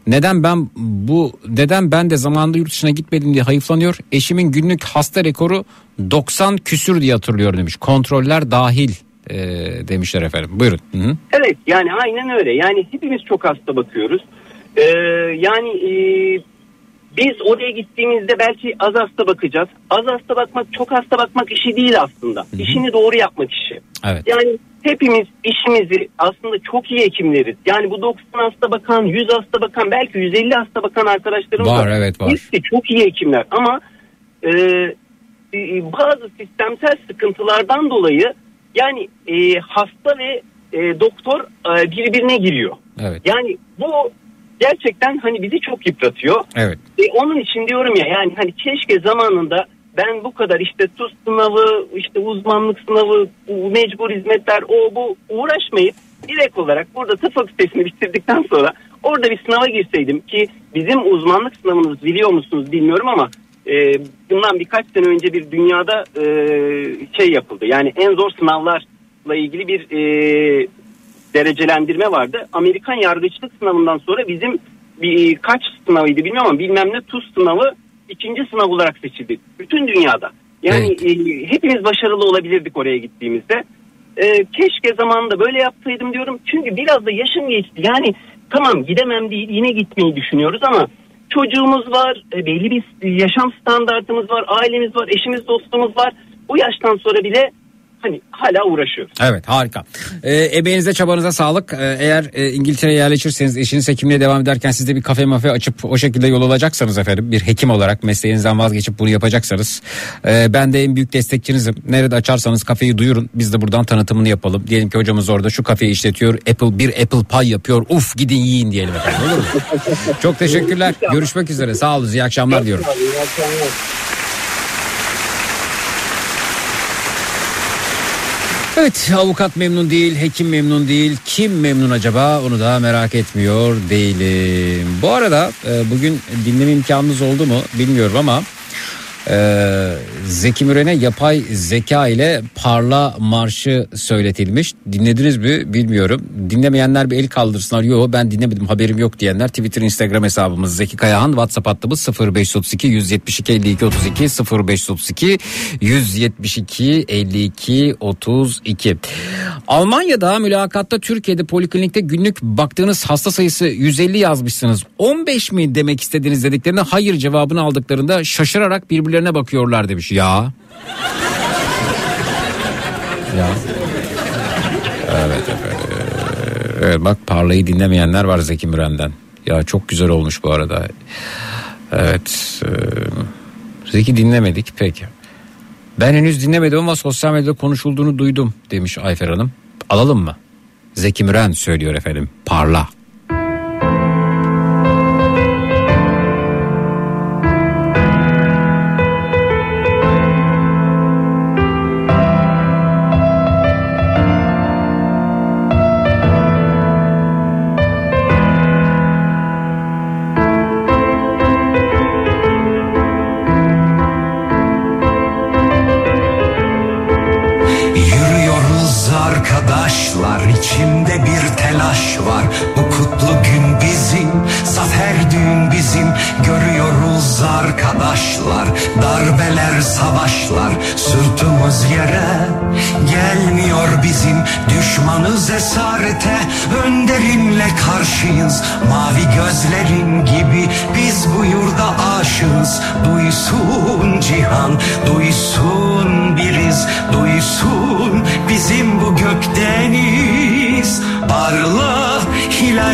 Neden ben bu neden ben de zamanında yurt dışına gitmedim diye hayıflanıyor. Eşimin günlük hasta rekoru 90 küsür diye hatırlıyorum demiş. Kontroller dahil e, demişler efendim. Buyurun. Hı hı. Evet yani aynen öyle. Yani hepimiz çok hasta bakıyoruz. Ee, yani e, biz oraya gittiğimizde belki az hasta bakacağız. Az hasta bakmak çok hasta bakmak işi değil aslında. İşini doğru yapmak işi. Evet. Yani hepimiz işimizi aslında çok iyi hekimleriz. Yani bu 90 hasta bakan, 100 hasta bakan, belki 150 hasta bakan arkadaşlarımız Var, evet, var. Hepsi çok iyi hekimler ama e, e, bazı sistemsel sıkıntılardan dolayı yani e, hasta ve e, doktor e, birbirine giriyor. Evet. Yani bu gerçekten hani bizi çok yıpratıyor. Evet. E, onun için diyorum ya yani hani keşke zamanında ben bu kadar işte TUS sınavı, işte uzmanlık sınavı, bu mecbur hizmetler o bu uğraşmayıp direkt olarak burada tıp fakültesini bitirdikten sonra orada bir sınava girseydim ki bizim uzmanlık sınavımız biliyor musunuz bilmiyorum ama e, bundan birkaç sene önce bir dünyada e, şey yapıldı. Yani en zor sınavlarla ilgili bir e, derecelendirme vardı. Amerikan yargıçlık sınavından sonra bizim bir kaç sınavıydı bilmiyorum ama bilmem ne TUS sınavı ikinci sınav olarak seçildi. Bütün dünyada. Yani e, hepimiz başarılı olabilirdik oraya gittiğimizde. E, keşke zamanında böyle yapsaydım diyorum. Çünkü biraz da yaşım geçti. Yani tamam gidemem değil yine gitmeyi düşünüyoruz ama çocuğumuz var, e, belli bir yaşam standartımız var, ailemiz var, eşimiz dostumuz var. Bu yaştan sonra bile hani hala uğraşıyoruz. Evet harika. Ee, emeğinize çabanıza sağlık. Ee, eğer e, İngiltere'ye yerleşirseniz eşiniz hekimliğe devam ederken siz de bir kafe mafe açıp o şekilde yol alacaksanız efendim bir hekim olarak mesleğinizden vazgeçip bunu yapacaksanız e, ben de en büyük destekçinizim. Nerede açarsanız kafeyi duyurun biz de buradan tanıtımını yapalım. Diyelim ki hocamız orada şu kafeyi işletiyor Apple bir Apple Pie yapıyor uf gidin yiyin diyelim efendim olur mu? Çok teşekkürler. Görüşmek üzere sağ olun iyi akşamlar diyorum. Evet avukat memnun değil, hekim memnun değil. Kim memnun acaba onu da merak etmiyor değilim. Bu arada e, bugün dinleme imkanınız oldu mu bilmiyorum ama e, Zeki Müren'e yapay zeka ile Parla Marşı söyletilmiş. Dinlediniz mi bilmiyorum. Dinlemeyenler bir el kaldırsınlar. Yok ben dinlemedim haberim yok diyenler Twitter Instagram hesabımız Zeki Kayahan WhatsApp hattımız 0532 172 52 32 0532 172 52 32. Almanya'da mülakatta Türkiye'de poliklinikte günlük baktığınız hasta sayısı 150 yazmışsınız. 15 mi demek istediğiniz dediklerinde hayır cevabını aldıklarında şaşırarak birbirlerine bakıyorlar demiş. Ya. ya. Evet efendim. Evet bak parlayı dinlemeyenler var Zeki Müren'den. Ya çok güzel olmuş bu arada. Evet. e, Zeki dinlemedik peki. Ben henüz dinlemedim ama sosyal medyada konuşulduğunu duydum demiş Ayfer Hanım. Alalım mı? Zeki Müren söylüyor efendim. Parla.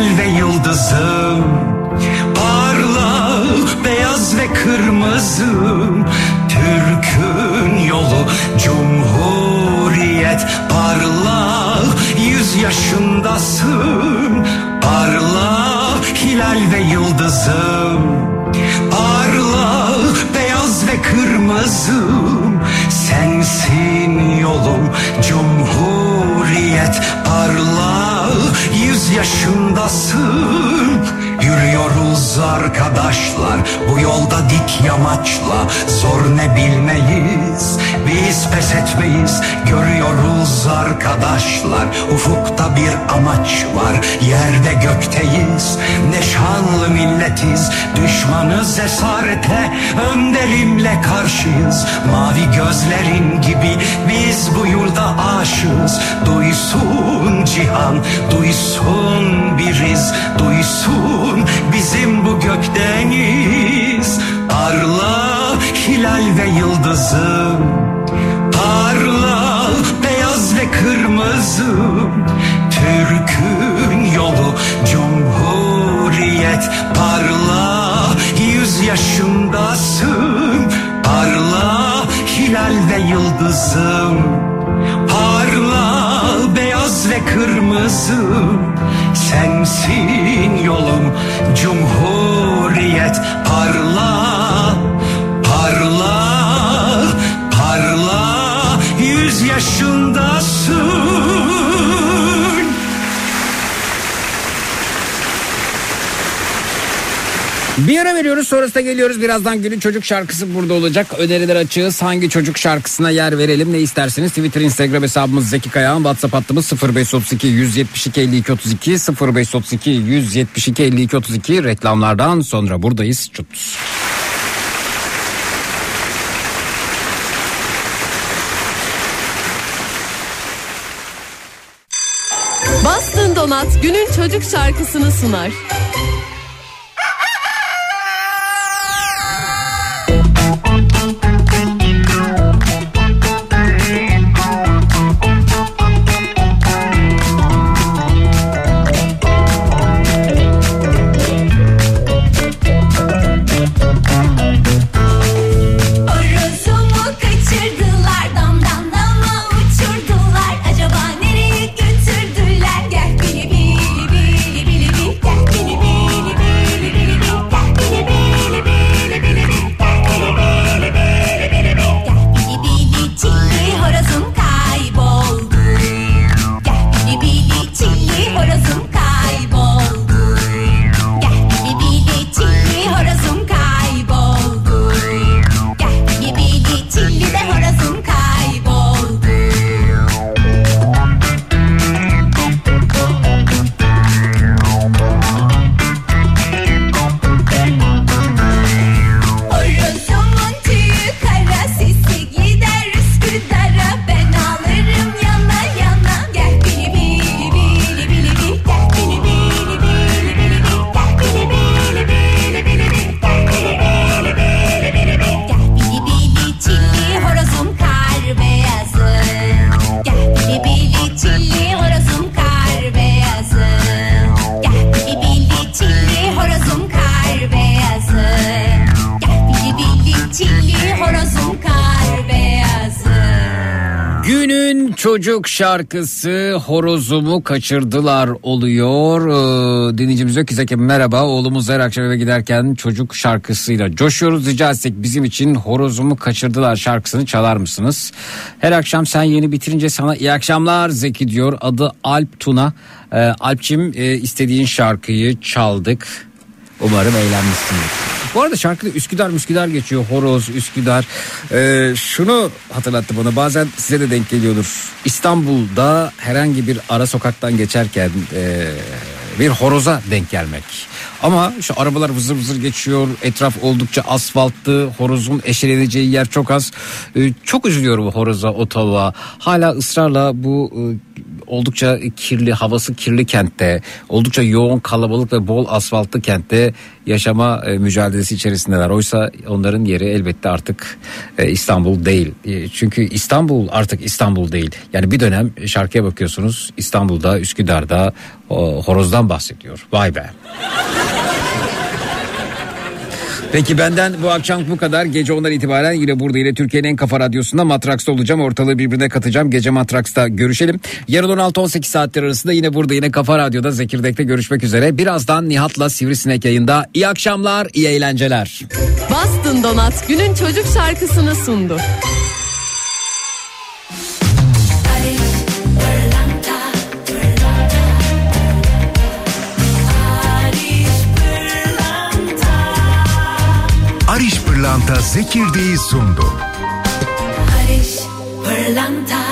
Hilal ve yıldızım Parla beyaz ve kırmızım Türk'ün yolu cumhuriyet Parla yüz yaşındasın. Parla hilal ve yıldızım Parla beyaz ve kırmızım Sensin yolum cumhuriyet Parla yüz yaşındasın Yürüyoruz arkadaşlar bu yolda dik yamaçla. Zor ne bilmeyiz biz pes etmeyiz. Görüyoruz arkadaşlar ufukta bir amaç var. Yerde gökteyiz ne şanlı milletiz. Düşmanız esarete önderimle karşıyız. Mavi gözlerin gibi biz bu yurda aşığız. Duysun cihan duysun biriz. Duysun bizim bu gökdeniz Parla hilal ve yıldızım Parla beyaz ve kırmızım Türk'ün yolu cumhuriyet. Parla yüz yaşındasın. Parla hilal ve yıldızım. Parla beyaz ve kırmızım Sensin yolum cumhuriyet Parla, parla, parla. Yüz yaşındasın Bir ara veriyoruz sonrasında geliyoruz. Birazdan günün çocuk şarkısı burada olacak. Öneriler açığız. Hangi çocuk şarkısına yer verelim ne isterseniz. Twitter, Instagram hesabımız Zeki Kayağan. WhatsApp hattımız 0532 172 52 32 0532 172 52 32 reklamlardan sonra buradayız. Çut. Bastın Donat günün çocuk şarkısını sunar. Çocuk şarkısı horozumu kaçırdılar oluyor. Ee, dinleyicimiz diyor ki Zeki merhaba oğlumuz her akşam eve giderken çocuk şarkısıyla coşuyoruz. Rica etsek bizim için horozumu kaçırdılar şarkısını çalar mısınız? Her akşam sen yeni bitirince sana iyi akşamlar Zeki diyor. Adı Alp Tuna. Ee, Alpçim e, istediğin şarkıyı çaldık. Umarım eğlenmişsindir. Bu arada şarkıda Üsküdar Üsküdar geçiyor. Horoz, Üsküdar. Ee, şunu hatırlattı bana bazen size de denk geliyordur. İstanbul'da herhangi bir ara sokaktan geçerken e, bir horoza denk gelmek. Ama şu arabalar vızır vızır geçiyor. Etraf oldukça asfaltlı. Horozun eşeleneceği yer çok az. Ee, çok üzülüyorum horoza, o. Hala ısrarla bu e, oldukça kirli, havası kirli kentte, oldukça yoğun kalabalık ve bol asfaltlı kentte yaşama e, mücadelesi içerisindeler. Oysa onların yeri elbette artık e, İstanbul değil. Çünkü İstanbul artık İstanbul değil. Yani bir dönem şarkıya bakıyorsunuz İstanbul'da, Üsküdar'da o, horozdan bahsediyor. Vay be. Peki benden bu akşam bu kadar. Gece ondan itibaren yine burada yine Türkiye'nin en kafa radyosunda Matraks'ta olacağım. Ortalığı birbirine katacağım. Gece Matraks'ta görüşelim. Yarın 16-18 saatler arasında yine burada yine Kafa Radyo'da Zekirdek'te görüşmek üzere. Birazdan Nihat'la Sivrisinek yayında. İyi akşamlar, iyi eğlenceler. Bastın Donat günün çocuk şarkısını sundu. Pırlanta Zekirdeği sundu. Barış Pırlanta